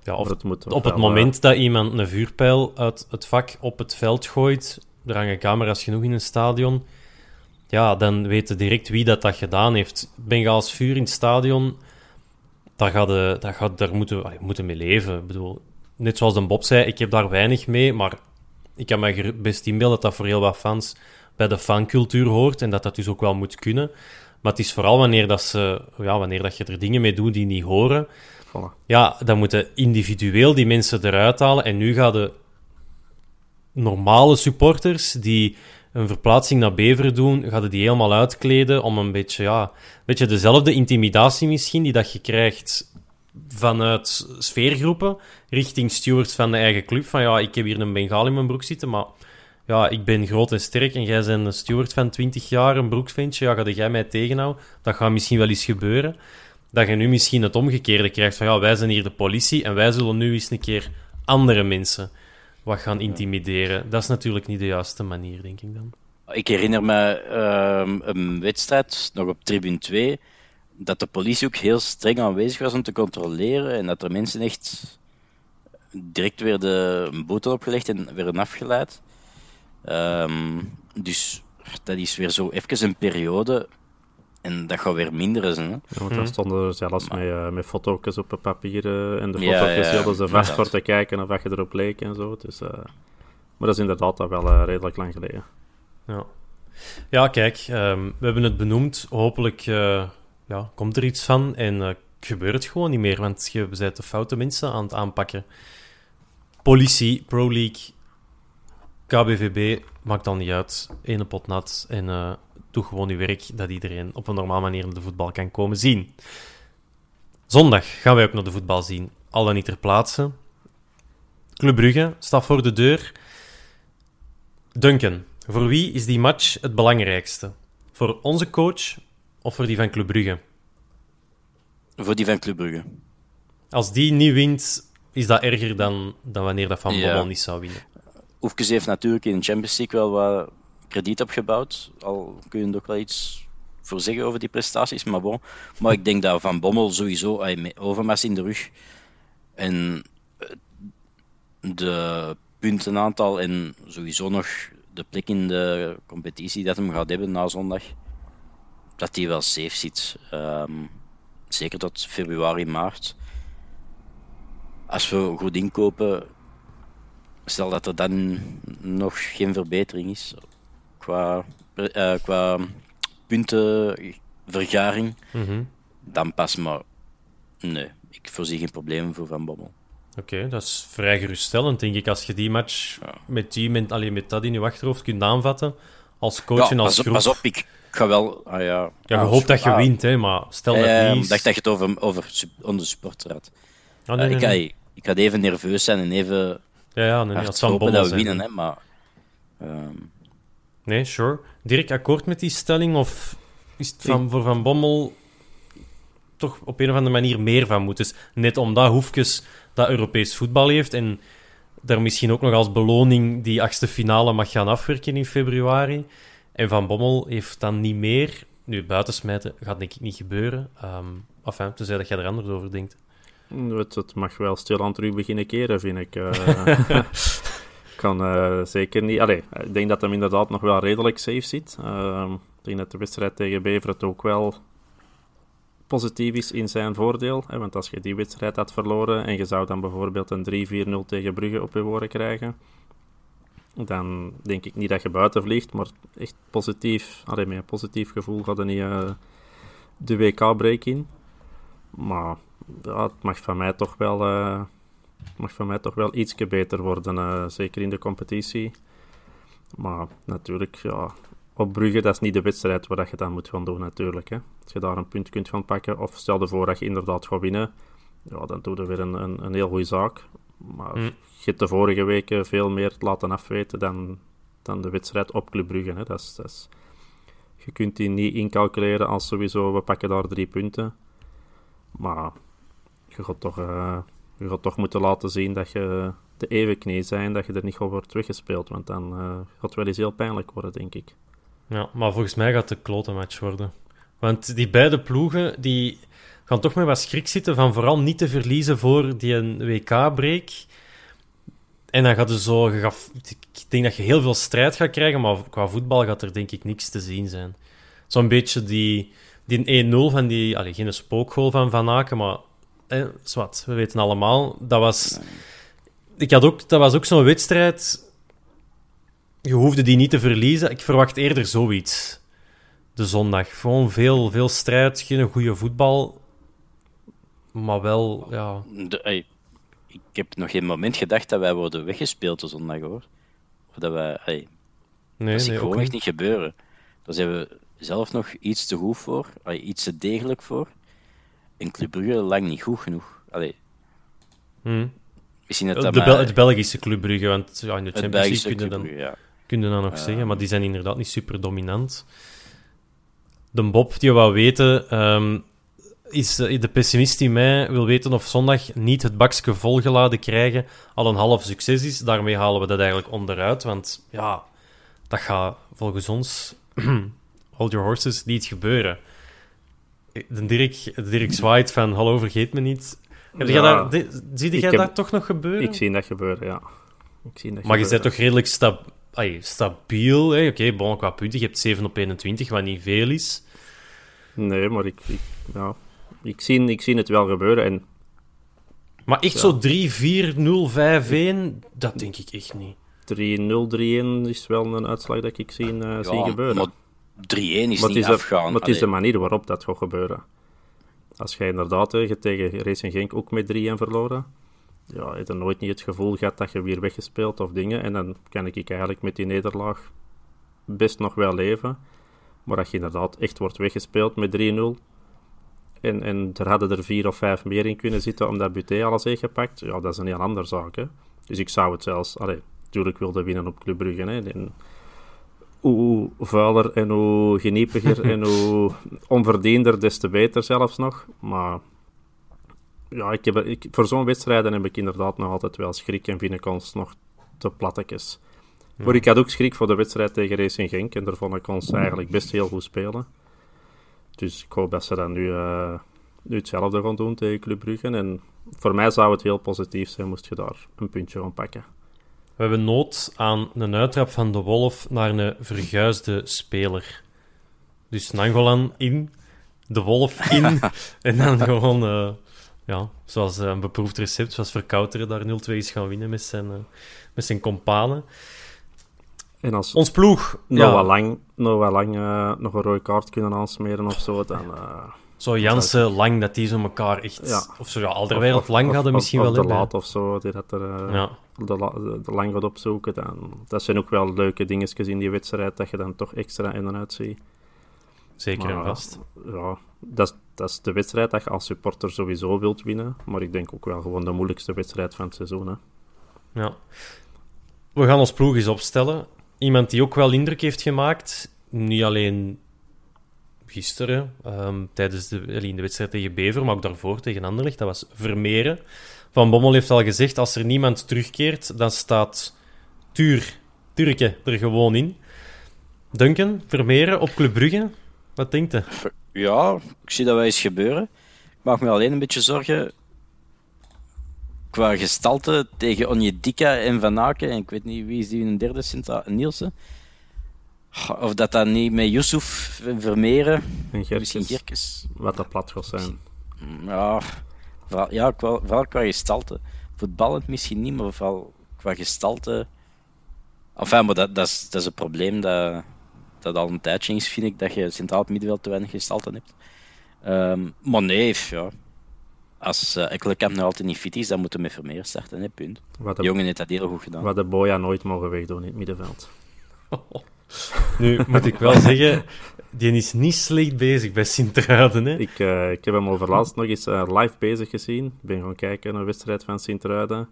Ja, of het moet op het moment uh... dat iemand een vuurpijl uit het vak op het veld gooit, er hangen camera's genoeg in een stadion, ja, dan weten direct wie dat, dat gedaan heeft. Bengaals vuur in het stadion, daar, gaat de, daar, gaat, daar moeten we moeten mee leven. Ik bedoel, net zoals de Bob zei, ik heb daar weinig mee, maar ik kan me best inbeelden dat dat voor heel wat fans bij de fancultuur hoort en dat dat dus ook wel moet kunnen. Maar het is vooral wanneer, dat ze, ja, wanneer dat je er dingen mee doet die niet horen. Voilà. Ja, dan moeten individueel die mensen eruit halen. En nu gaan de normale supporters die een verplaatsing naar Beveren doen, gaan die helemaal uitkleden om een beetje, ja, een beetje dezelfde intimidatie misschien die dat je krijgt vanuit sfeergroepen richting stewards van de eigen club. Van ja, ik heb hier een Bengaal in mijn broek zitten, maar ja, ik ben groot en sterk en jij bent een steward van 20 jaar, een broekventje, ja, ga jij mij tegenhouden? Dat gaat misschien wel eens gebeuren. Dat je nu misschien het omgekeerde krijgt van, ja, wij zijn hier de politie en wij zullen nu eens een keer andere mensen wat gaan intimideren. Dat is natuurlijk niet de juiste manier, denk ik dan. Ik herinner me uh, een wedstrijd, nog op tribune 2, dat de politie ook heel streng aanwezig was om te controleren en dat er mensen echt direct werden een boete opgelegd en werden afgeleid. Um, dus dat is weer zo even een periode en dat gaat weer minderen. Hè? Ja, want daar stonden er zelfs maar... met, uh, met foto's op het papier uh, en de foto's ja, ja, hadden ze vast voor te kijken of wat je erop leek en zo. Dus, uh, maar dat is inderdaad al wel redelijk lang geleden. Ja, ja kijk, um, we hebben het benoemd. Hopelijk ja, komt er iets van en gebeurt het gewoon niet meer, want je bent de foute mensen aan het aanpakken. politie, Pro League, KBVB, maakt dan niet uit. Ene pot nat en uh, doe gewoon je werk dat iedereen op een normale manier de voetbal kan komen zien. Zondag gaan wij ook naar de voetbal zien. Al dan niet ter plaatse. Club Brugge staat voor de deur. Duncan, voor wie is die match het belangrijkste? Voor onze coach of voor die van Club Brugge? Voor die van Club Brugge. Als die niet wint, is dat erger dan, dan wanneer dat Van Bommel niet zou winnen. Oefkes heeft natuurlijk in de Champions League wel wat krediet opgebouwd. Al kun je er ook wel iets voor zeggen over die prestaties. Maar, bon. maar ik denk dat Van Bommel sowieso, Overmars in de rug en eh, de puntenaantal en sowieso nog de plek in de competitie dat hem gaat hebben na zondag, dat hij wel safe zit. Ehm, zeker tot februari, maart. Als we goed inkopen, stel dat er dan nog geen verbetering is qua, uh, qua puntenvergaring, mm dan pas maar. Nee, ik voorzie geen problemen voor Van Bommel. Oké, dat is vrij geruststellend, denk ik. Als je die match met, die, met, alleen met dat in je achterhoofd kunt aanvatten, als coach en als pas, groep. Pas op, ik ga wel... Ah, ja, ja, je hoopt dat je wint, hè, maar stel dat ja, niet... Ik dacht dat je het over, over onder supporter had. Oh, nee, uh, nee, ik, ik ga even nerveus zijn en even ja, ja, nee, hard hopen dat we winnen, hè, maar... Um... Nee, sure. Dirk, akkoord met die stelling? Of is het van, voor Van Bommel toch op een of andere manier meer van moet? Dus net omdat Hoefkes dat Europees voetbal heeft en daar misschien ook nog als beloning die achtste finale mag gaan afwerken in februari. En Van Bommel heeft dan niet meer. Nu, buitensmijten gaat denk ik niet gebeuren. Um, enfin, tenzij dat jij er anders over denkt. Het, het mag wel stilaan terug beginnen keren, vind ik. Uh, kan uh, zeker niet. Allee, ik denk dat hem inderdaad nog wel redelijk safe zit. Uh, ik denk dat de wedstrijd tegen Beveren ook wel positief is in zijn voordeel. Hè, want als je die wedstrijd had verloren en je zou dan bijvoorbeeld een 3-4-0 tegen Brugge op je woorden krijgen, dan denk ik niet dat je buiten vliegt, maar echt positief, allee, met een positief gevoel gaat er niet uh, de WK-break in. Maar ja, het mag van mij toch wel, uh, mag van mij toch wel ietsje beter worden, uh, zeker in de competitie. Maar natuurlijk, ja, op Brugge, dat is niet de wedstrijd waar je dat moet gaan doen natuurlijk. Hè. Als je daar een punt kunt gaan pakken, of stel je voor dat je inderdaad gaat winnen, ja, dan doe je weer een, een, een heel goede zaak. Maar mm. Je de vorige weken veel meer laten afweten dan, dan de wedstrijd op Club Brugge. Hè. Dat is, dat je kunt die niet incalculeren als sowieso, we pakken daar drie punten. Maar je gaat toch, uh, je gaat toch moeten laten zien dat je de evenknie zijn, dat je er niet over wordt weggespeeld. Want dan uh, gaat het wel eens heel pijnlijk worden, denk ik. Ja, maar volgens mij gaat het een klote match worden. Want die beide ploegen die gaan toch met wat schrik zitten van vooral niet te verliezen voor die een WK-break. En dan gaat er zo... Ik denk dat je heel veel strijd gaat krijgen, maar qua voetbal gaat er denk ik niks te zien zijn. Zo'n beetje die, die 1-0 van die... Allee, geen spookgoal van Van Aken, maar... Eh, we weten allemaal. Dat was... Ik had ook, dat was ook zo'n wedstrijd je hoefde die niet te verliezen. Ik verwacht eerder zoiets. De zondag. Gewoon veel, veel strijd, geen goede voetbal. Maar wel, ja. Ik heb nog geen moment gedacht dat wij worden weggespeeld de zondag hoor. Of dat wij. Ey, nee, dat nee, gewoon echt niet gebeuren. Daar zijn we zelf nog iets te goed voor, ey, iets te degelijk voor. En Club Brugge lang niet goed genoeg. Allee. Hmm. Misschien dat dat de, maar... Het Belgische Club Brugge, want ja, in de Champions League kunnen dan. ja kun je dan nog zeggen. Maar die zijn inderdaad niet super dominant. De Bob, die we weten, um, is de pessimist in mij wil weten of zondag niet het bakje volgeladen krijgen al een half succes is. Daarmee halen we dat eigenlijk onderuit. Want ja, dat gaat volgens ons, hold your horses, niet gebeuren. De Dirk, de Dirk zwaait van hallo, vergeet me niet. Heb ja, daar, zie jij dat toch nog gebeuren? Ik zie dat gebeuren, ja. Ik zie dat maar je bent toch redelijk stap ay, stabiel. Oké, okay, bon, qua punten. Je hebt 7 op 21, wat niet veel is. Nee, maar ik, ik, ja, ik, zie, ik zie het wel gebeuren. En, maar echt zo 3, 4, 0, 5, 1, dat denk ik echt niet. 3-0, 3-1 is wel een uitslag dat ik zie, uh, ja, zie gebeuren. Maar 3-1 is maar niet afgaan. Maar het is de manier waarop dat gaat gebeuren. Als jij inderdaad je tegen Racing Genk ook met 3-1 verloren, ja, je nooit niet het gevoel gehad dat je weer weggespeeld of dingen. En dan kan ik eigenlijk met die nederlaag best nog wel leven. Maar dat je inderdaad echt wordt weggespeeld met 3-0. En, en er hadden er vier of vijf meer in kunnen zitten omdat Buté alles heeft gepakt. Ja, dat is een heel andere zaak. Hè. Dus ik zou het zelfs... Allee, natuurlijk wilde winnen op Club Brugge. Hè. En hoe vuiler en hoe geniepiger en hoe onverdiender, des te beter zelfs nog. Maar ja, ik heb, ik, voor zo'n wedstrijden heb ik inderdaad nog altijd wel schrik en vind ik ons nog te plattekjes. Ja. Maar ik had ook schrik voor de wedstrijd tegen Racing Genk en daar vond ik ons eigenlijk best heel goed spelen. Dus ik hoop dat ze dan nu, uh, nu hetzelfde gaan doen tegen Club Brugge. En voor mij zou het heel positief zijn moest je daar een puntje van pakken. We hebben nood aan een uittrap van de Wolf naar een verguisde speler. Dus Nangolan in, de Wolf in en dan gewoon... Uh, ja, zoals eh, een beproefd recept, zoals Verkouteren daar 0-2 is gaan winnen met zijn, uh, met zijn companen. En als Ons ploeg... Nog ja. lang, nog, wel lang uh, nog een rode kaart kunnen aansmeren of zo, dan... zo Jansen, Lang, dat die zo elkaar echt... Ja. Of zo, ja, Alderwereld, Lang hadden misschien of wel... Of de Laat of zo, die dat er ja. de, de, de, Lang gaat opzoeken. Dan, dat zijn ook wel leuke dingetjes in die wedstrijd, dat je dan toch extra in en uit ziet. Zeker maar, en vast. Ja, dat is, dat is de wedstrijd dat je als supporter sowieso wilt winnen. Maar ik denk ook wel gewoon de moeilijkste wedstrijd van het seizoen. Hè. Ja. We gaan ons ploeg eens opstellen. Iemand die ook wel indruk heeft gemaakt. Niet alleen gisteren, um, tijdens de, in de wedstrijd tegen Bever, maar ook daarvoor tegen Anderlecht. Dat was Vermeeren. Van Bommel heeft al gezegd, als er niemand terugkeert, dan staat Tuur, Turke er gewoon in. Duncan, Vermeeren op Club Brugge. Wat denkt u? Ja, ik zie dat wel eens gebeuren. Ik maak me alleen een beetje zorgen qua gestalte tegen Onjedika en Van Aken. En ik weet niet wie is die in een derde centraal, Nielsen. Of dat dat niet met Yusuf Vermeeren en misschien Gerkes. Wat dat plat gaat zijn. Ja, vooral, ja vooral qua gestalte. Voetballend misschien niet, maar vooral qua gestalte. Enfin, maar dat, dat, is, dat is een probleem dat, dat al een tijdje is, vind ik, dat je centraal middenveld te weinig gestalte hebt. Um, maar nee, ja. Als uh, Ekkelenkamp nog altijd niet fit is, dan moeten we met Vermeer starten, hè, punt. Wat de, jongen heeft dat heel goed gedaan. Wat de Boya nooit mogen wegdoen in het middenveld. Nu moet ik wel zeggen, die is niet slecht bezig bij Sint-Truiden. Hè? Ik, uh, ik heb hem overlaatst nog eens uh, live bezig gezien. Ik ben gaan kijken naar een wedstrijd van Sint-Truiden.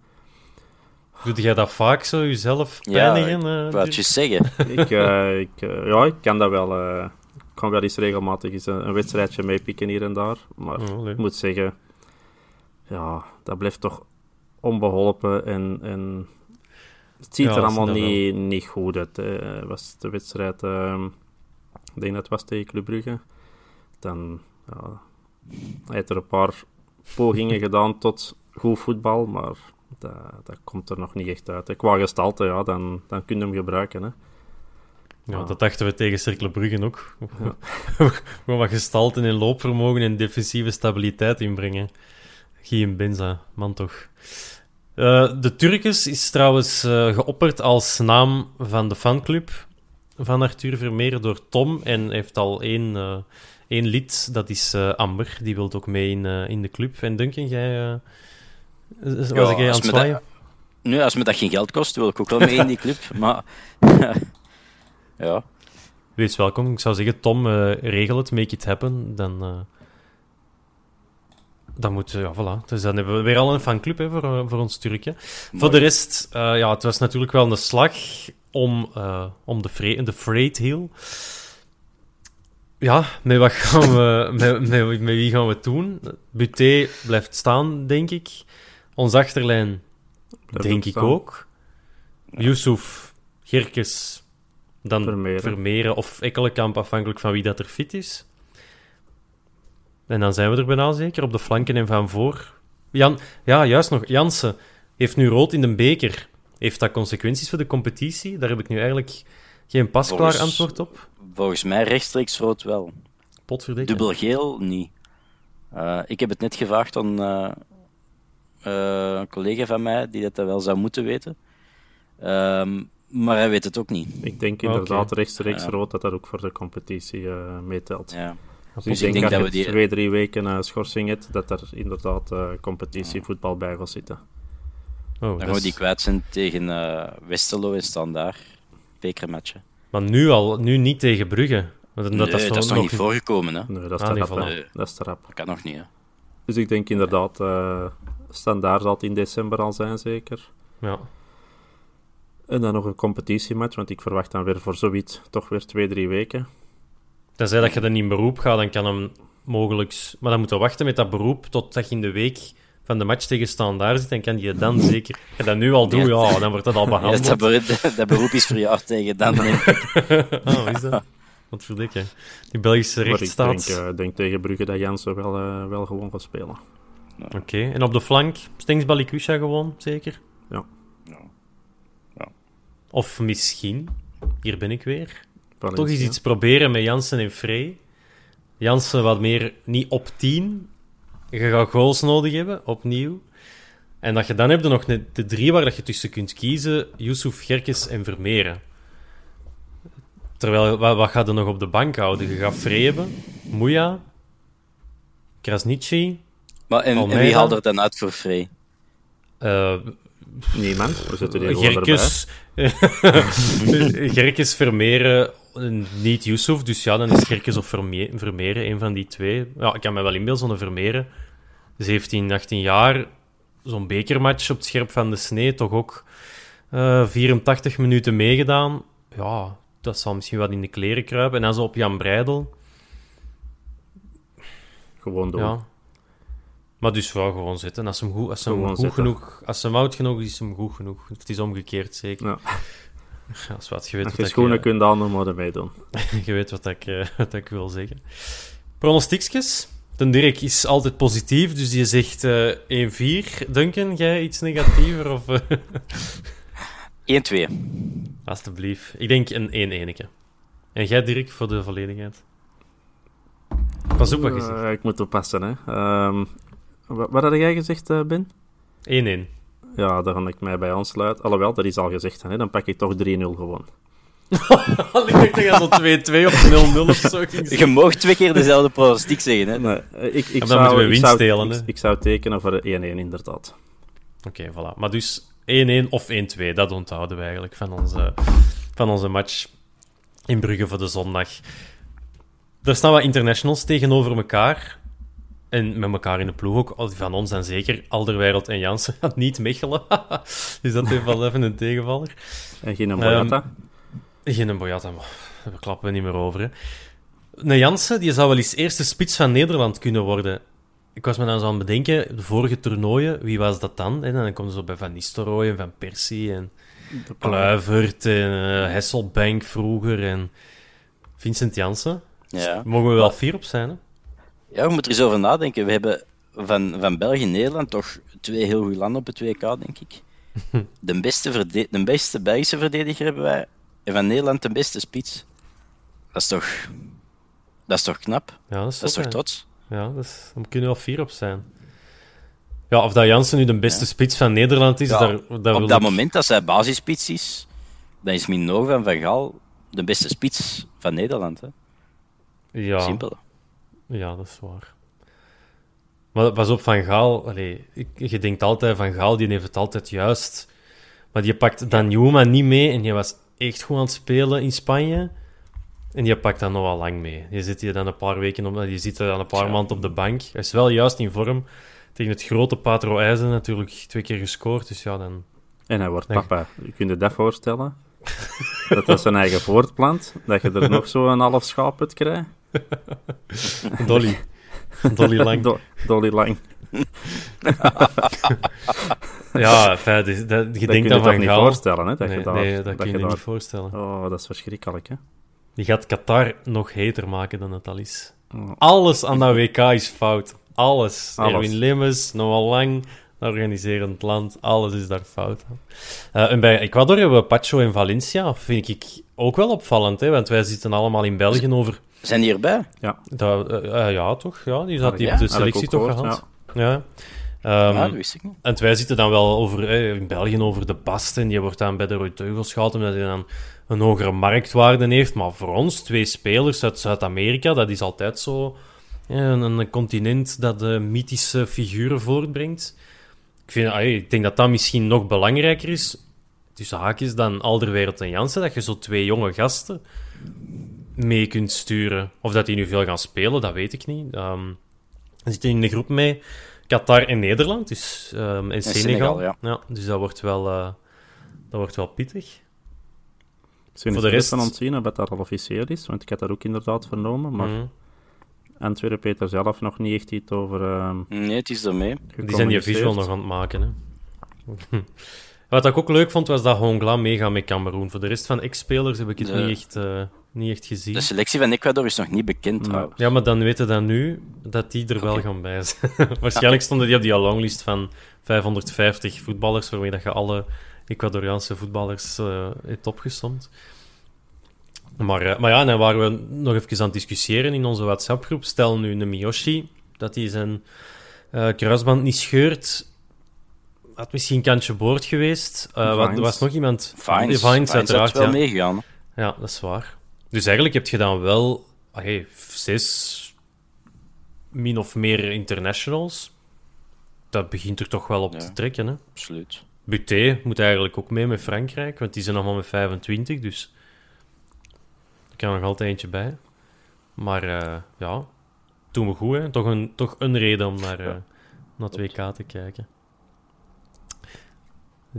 Doe jij dat vaak zo, jezelf pijnigen? Ja, ik uh, je zeggen. ik, uh, ik, uh, ja, ik kan dat wel. ik kan wel eens regelmatig eens een, een wedstrijdje meepikken hier en daar. Maar oh, ik moet zeggen, ja, dat blijft toch onbeholpen en... en het ziet ja, er allemaal niet, niet goed uit. Uh, was de wedstrijd, uh, ik denk dat het was tegen Club Brugge. Dan ja, hij heeft er een paar pogingen gedaan tot goed voetbal, maar dat, dat komt er nog niet echt uit. Hè. Qua gestalte, ja, dan, dan kun je hem gebruiken. Hè. Ja, dat dachten we tegen Cercle Brugge ook. Ja. Gewoon wat gestalte en loopvermogen en defensieve stabiliteit inbrengen. Geen Benza, man toch. Uh, de Turkes is trouwens uh, geopperd als naam van de fanclub van Arthur Vermeer door Tom. En heeft al één, uh, één lid, dat is Amber. Die wil ook mee in, in de club. En Duncan, jij was ja, ik aan het zwaaien? Nu, als me dat geen geld kost, wil ik ook wel mee in die club. Maar ja. Wees welkom. Ik zou zeggen, Tom, regel het, make it happen. Dan, dan moet, ja, voilà. Dus dan hebben we weer al een fanclub hè, voor, uh, voor ons Turkje. Voor de rest, ja, het was natuurlijk wel een slag om, om de, fre de freight heel. Ja, met wat gaan we, met, met, met, wie gaan we het doen? Buté blijft staan, denk ik. Ons achterlijn, denk ik ook. Ja. Yusuf, Gerkes, dan Vermeeren. Vermeeren of Ekkelenkamp, afhankelijk van wie dat er fit is. En dan zijn we er bijna zeker, op de flanken en van voor. Jan, ja, juist nog, Jansen heeft nu rood in de beker. Heeft dat consequenties voor de competitie? Daar heb ik nu eigenlijk geen pasklaar antwoord op. Volgens mij rechtstreeks rood wel. Potverdikke. Dubbel geel niet. Uh, ik heb het net gevraagd aan, uh, uh, een collega van mij die dat wel zou moeten weten. Um, maar hij weet het ook niet. Ik denk inderdaad okay. rechtstreeks rood dat dat ook voor de competitie uh, meetelt. Ja. Dus, ik denk, denk dat, we die... twee, drie weken uh, schorsing hebt, dat er inderdaad uh, competitievoetbal bij gaat zitten. Oh, dan gaan we die kwijt zijn tegen uh, Westerlo en Standaard. Bekermatchen. Maar nu al, nu niet tegen Brugge. Dat, nee, dat, is, nog, nog niet voorgekomen, hè? Nee, dat is ah, te rap. Dat is te rap. Dat kan nog niet, hè? Dus ik denk inderdaad, uh, Standaard zal het in december al zijn, zeker. Ja. En dan nog een competitiematch, want ik verwacht dan weer voor zoiets toch weer twee, drie weken. Tenzij dat je dan in beroep gaat, dan kan hem mogelijk... Maar dan moeten we wachten met dat beroep totdat je in de week van de match tegen Standaard zit, dan kan je dan zeker... Als je dat nu al doet, ja, dan wordt dat al behandeld. Ja, dat, beroep, dat, beroep is voor jou tegen dan, denk ik. oh, is dat? Wat verdikken. Die Belgische rechtsstaat... ik denk, uh, denk, tegen Brugge dat Jansen wel, uh, wel gewoon gaat spelen. Oké, okay. en op de flank, Stings Balikwisha gewoon, zeker? Ja. Of misschien, hier ben ik weer, toch eens iets proberen met Jansen en Frey. Jansen wat meer niet op 10. Je gaat goals nodig hebben, opnieuw. En dat je dan hebt er nog de drie waar dat je tussen kunt kiezen: Yusuf, Gerkes en Vermeeren. Terwijl, wat, wat gaat er nog op de bank houden? Je gaat Frey hebben, Moeja, Krasnici. Maar en, wie haalt er dan uit voor Frey? Uh, Niemand. We zitten hier Gerkes, Gerkes Vermeeren, niet Yusuf. Dus ja, dan is Gerkes of Vermeeren een van die twee. Ja, ik kan me wel inbeelden, zo'n Vermeeren. 17, 18 jaar. Zo'n bekermatch op het scherp van de snee. Toch ook uh, eh, 84 minuten meegedaan. Ja, dat zal misschien wat in de kleren kruipen. En dan zo op Jan Breidel. Gewoon door. Ja. Maar dus wel gewoon zitten. Als hem goed, als hem goed genoeg, als hem oud genoeg is, is hem goed genoeg. Het is omgekeerd zeker. Ja. Als, wat, je weet als je schoenen ik, kunt dan maar ermee doen. je weet wat ik, uh, wat ik wil zeggen. Pronostiekjes. De Dirk is altijd positief, dus je zegt uh, eh, 1-4. Duncan, jij iets negatiever? Of, 1-2. Alsjeblieft. Ik denk een 1-1. En jij, Dirk, voor de volledigheid? Pas op wat je zegt. Uh, ik moet oppassen, hè. Um, wat, had jij gezegd, uh, Ben? 1-1. Ja, daar kan ik mij bij aansluiten. Alhoewel, dat is al gezegd, hè. dan pak ik toch 3-0 gewoon. ik dacht dat je zo 2-2 of 0-0 of zo Je mag twee keer dezelfde pronostiek zeggen, hè? Nee, eh, ik, ik dan zou, moeten we winst zou, delen, ik, ik, zou tekenen voor 1-1, inderdaad. Oké, okay, voilà. Maar dus 1-1 of 1-2, dat onthouden we eigenlijk van onze, van onze match in Brugge voor de zondag. Er staan wat internationals tegenover elkaar. En met elkaar in de ploeg ook. Van ons dan zeker. Alderwereld en Jansen. Niet Mechelen. dus dat heeft wel even een tegenvaller. En geen Boyata? Um, geen Boyata, maar daar klappen we niet meer over. Hè. Een Jansen die zou wel eens eerste spits van Nederland kunnen worden. Ik was me dan zo aan het bedenken, de vorige toernooien, wie was dat dan? En dan komen ze bij Van Nistelrooy en Van Persie en Kluivert en uh, Hesselbank vroeger en Vincent Jansen. Ja. Mogen we wel vier op zijn, hè? Ja, we moeten er eens over nadenken. We hebben van, van België en Nederland toch twee heel goede landen op het WK, denk ik. De beste, de beste Belgische verdediger hebben wij. En van Nederland de beste spits. Dat is toch, dat is toch knap? Ja, dat is, dat is toch trots? Ja, dat is, daar kunnen we wel vier op zijn. Ja, of dat Jansen nu de beste spits van Nederland is, daar, daar Op dat moment dat hij basisspits is, dan is Mino van Van Gaal de beste spits van Nederland. Hè? Ja. Simpel. Ja, dat is waar. Maar pas op, Van Gaal... Allez, je denkt altijd, Van Gaal die heeft het altijd juist. Maar die pakt Danjuma niet mee en je was echt goed aan het spelen in Spanje. En je pakt dat nog wel lang mee. Je zit hier dan een paar weken op, je zit dan een paar maanden op de bank. Hij is wel juist in vorm. Tegen het grote Patro IJzen natuurlijk twee keer gescoord. Dus ja, dan... En hij wordt papa. Je kunt je dat voorstellen? dat dat zijn eigen voortplant. Dat je er nog zo een half schaap uit krijgt. Dolly. Dolly Lang. Dolly Lang. ja, fijn, dus dat, je dat denkt dan van niet voorstellen, hè? Dat nee, je daar, nee, dat, kun je, niet voorstellen. Oh, dat is verschrikkelijk, hè? Die gaat Qatar nog heter maken dan het al is. Oh. Alles aan dat WK is fout. Alles. Alles. Erwin Limmes, Noah Lang, organiserend land, alles is daar fout aan. Uh, en bij Ecuador hebben we Pacho en Valencia, vind ik ook wel opvallend, hè? want wij zitten allemaal in België over zijn die erbij? Ja. Dat, uh, ja, toch? Ja, die had die op de selectie toch gehad. Ja. Ja. Um, ja, dat wist ik niet. En wij zitten dan wel over, eh, in België over de Basten. Die wordt dan bij de Roy Teugels gehaald omdat hij dan een hogere marktwaarde heeft. Maar voor ons, twee spelers uit Zuid-Amerika, dat is altijd zo een, een, continent dat de mythische figuren voortbrengt. ik, vind, ik denk dat dat misschien nog belangrijker is, tussen haakjes, dan Alderwereld en Jansen, dat je zo twee jonge gasten mee kunt sturen. Of dat die nu veel gaan spelen, dat weet ik niet. Um, we zitten in de groep mee Qatar en Nederland, dus, um, en, Senegal. ja. Dus dat wordt wel, uh, dat wordt wel pittig. Zijn voor de rest van ons zien of dat dat al officieel is, want ik heb dat ook inderdaad vernomen, maar mm. Antwerpen Peter zelf nog niet echt iets over... Uh, nee, het is ermee. Die zijn die visual nog aan het maken, hè. Wat ik ook leuk vond, was dat Hongla meegaat met Cameroen. Voor de rest van ex-spelers heb ik het niet, echt, uh, niet echt gezien. De selectie van Ecuador is nog niet bekend, Ja, maar dan weten dan nu dat die er wel gaan bij zijn. Waarschijnlijk stonden die op die longlist van 550 voetballers, waarmee dat je alle Ecuadoriaanse voetballers uh, hebt opgesomd. Maar, uh, maar ja, dan waren we nog even aan het discussiëren in onze WhatsApp-groep. Stel nu een Miyoshi dat hij zijn kruisband niet scheurt had misschien een kantje boord geweest. Uh, wat, er was nog iemand... Vines, Vines, uiteraard, wel ja. meegegaan. Ja, dat is waar. Dus eigenlijk heb je dan wel okay, zes min of meer internationals. Dat begint er toch wel op te trekken, hè? Absoluut. Buté moet eigenlijk ook mee met Frankrijk, want die zijn nog maar met 25, dus er kan nog altijd eentje bij. Maar uh, ja, doen we goed, hè? Toch een, toch een reden om naar, uh, naar 2K te kijken.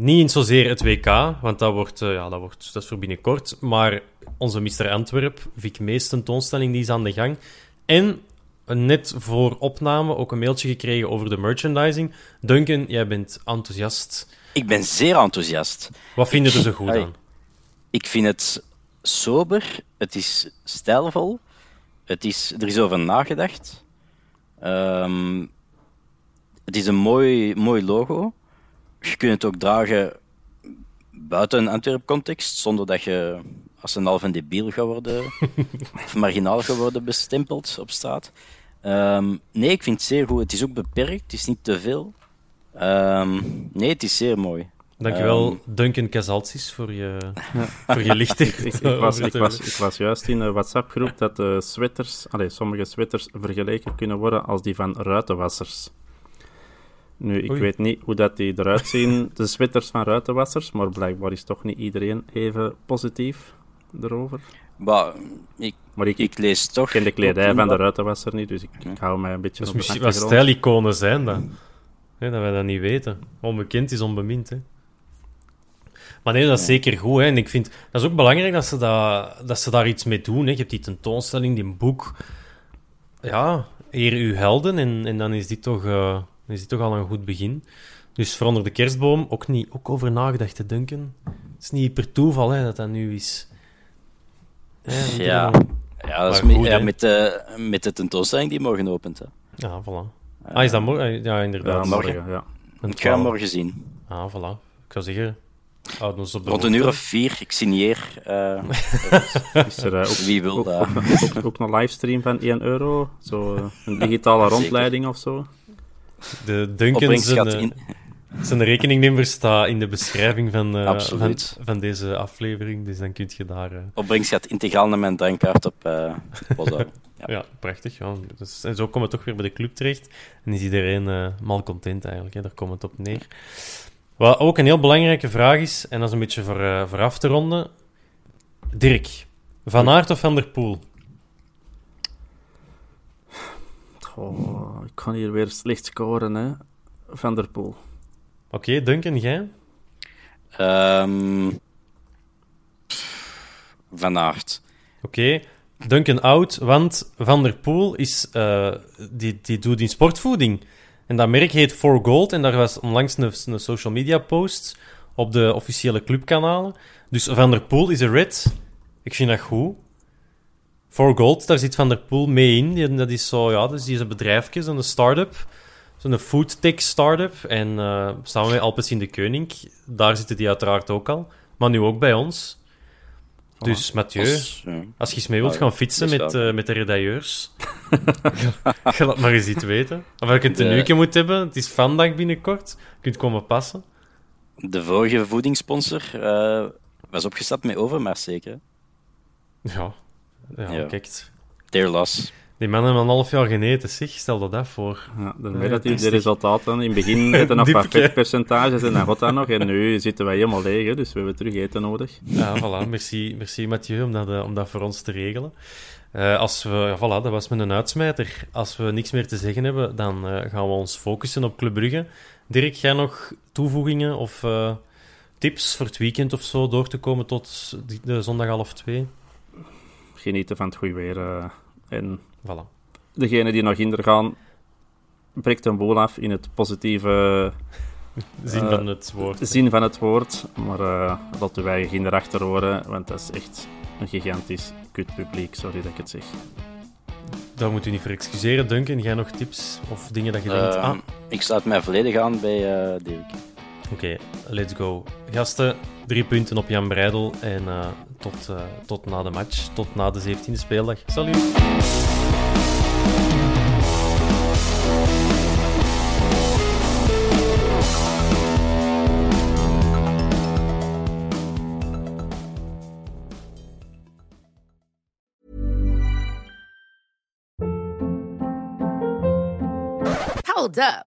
Niet in zozeer het WK, want dat, wordt, uh, ja, dat, wordt, dat is voor binnenkort. Maar onze Mr. Antwerp, Vic Mees tentoonstelling, die is aan de gang. En net voor opname ook een mailtje gekregen over de merchandising. Duncan, jij bent enthousiast. Ik ben zeer enthousiast. Wat vind je er zo goed aan? Ik vind het sober, het is stijlvol, het is, er is over nagedacht. Um, het is een mooi, mooi logo je kunt het ook dragen buiten een Antwerp-context, zonder dat je als een half een debiel gaat worden, of marginaal gaat worden bestempeld op straat. Ehm, nee, ik vind het zeer goed. Het is ook beperkt, het is niet te veel. Um, nee, het is zeer mooi. Dankjewel, um, Duncan Casalsis, voor je, voor je lichting. ik, ik, was, ik, was, ik was juist in een WhatsApp-groep dat de sweaters, allez, sommige sweaters vergeleken kunnen worden als die van ruitenwassers. Nu, ik weet niet hoe dat die eruit zien, de sweaters van ruitenwassers, maar blijkbaar is toch niet iedereen even positief erover. Maar ik, maar ik, ik lees toch... Ik ken de kledij van de ruitenwasser niet, dus ik, ik hou mij een beetje dus op misschien Wat stijliconen zijn dat? dat wij dat niet weten. Onbekend is onbemind, hè. Maar nee, dat is zeker goed. Hè. En ik vind dat is ook belangrijk dat ze, dat, dat ze daar iets mee doen. Hè. Je hebt die tentoonstelling, die boek. Ja, eer uw helden. En, en dan is dit toch... Uh, dan is dit toch al een goed begin. Dus voor onder de kerstboom ook, niet, ook over nagedacht te denken. Het is niet per toeval hè, dat dat nu is. Ja, ja. ja, dat is met, ja, met, de, met de tentoonstelling die morgen opent. Hè. Ja, voilà. Ah, is dat morgen? Ja, inderdaad. Ja, morgen, ja. Ik ga hem morgen zien. Ah, voilà. Ik zou zeggen, houden ons op de Rond een uur of vier, ik signeer. Uh, is er uh, ook, wie wil dat? Ook, ook, ook, een livestream van 1 euro? Zo, een digitale rondleiding of zo? De Duncan zijn, zijn rekeningnummer staat in de beschrijving van, uh, van, van, deze aflevering, dus dan kun je daar... Uh... Opbrengst gaat integraal naar mijn drankkaart op uh, ja. ja. prachtig. Ja. Dus, en zo komen we toch weer bij de club terecht. En is iedereen uh, mal content eigenlijk, hè. daar komt het op neer. Wat ook een heel belangrijke vraag is, en dat is een beetje voor, voor af te ronden. Dirk, Van Aert of Van der Poel? Oh, ik kan hier weer slecht scoren, hè. Van der Poel. Oké, okay, Duncan, jij? Um, van Aert. Oké, okay. Duncan oud, want Van der Poel is, uh, die, die doet in sportvoeding. En dat merk heet For Gold. En daar was onlangs een, een social media post op de officiële clubkanalen. Dus Van der Poel is een red. Ik vind dat goed. For Gold, daar zit Van der Poel mee in. Dat is zo, ja, dus die is een bedrijfje, zo'n start-up. Zo'n foodtech start-up. En uh, samen met Alpes in de Koning, daar zitten die uiteraard ook al. Maar nu ook bij ons. Dus Mathieu, als, als je eens mee wilt gaan fietsen met, uh, met de redailleurs, ga dat maar eens iets weten. Of je een tenuutje moet hebben, het is vandaag binnenkort, je kunt komen passen. De vorige voedingssponsor uh, was opgestapt met Overmars, zeker? Ja, ja, ja. kijk. Their loss. Die mannen hebben een half jaar geneten, zeg. Stel dat dat voor. Ja, dan weet dat die de resultaten in het begin eten nog wat vetpercentages en dan gaat dat nog. En nu zitten wij helemaal leeg, dus we hebben terug eten nodig. Ja, voilà. Merci, merci Mathieu om dat, om dat voor ons te regelen. Uh, als we, ja, voilà, dat was met een uitsmijter. Als we niks meer te zeggen hebben, dan uh, gaan we ons focussen op Club Brugge. Dirk, jij nog toevoegingen of uh, tips voor het weekend of zo door te komen tot de zondag half twee? Genieten van het goede weer. en voilà. degene die nog in gaan, breekt een boel af in het positieve zin van het woord. Zin van het woord. Maar laten wij geen erachter horen, want dat is echt een gigantisch kut publiek, sorry dat ik het zeg. Daar moet u niet voor excuseren. Duncan, jij nog tips of dingen dat je denkt? Uh, ah. Ik sluit mij volledig aan bij uh, Dirk. Oké, let's go. Gasten, drie punten op Jan Breidel en uh, tot, tot na de match, tot na de 17e speeldag. Salut! Hold up.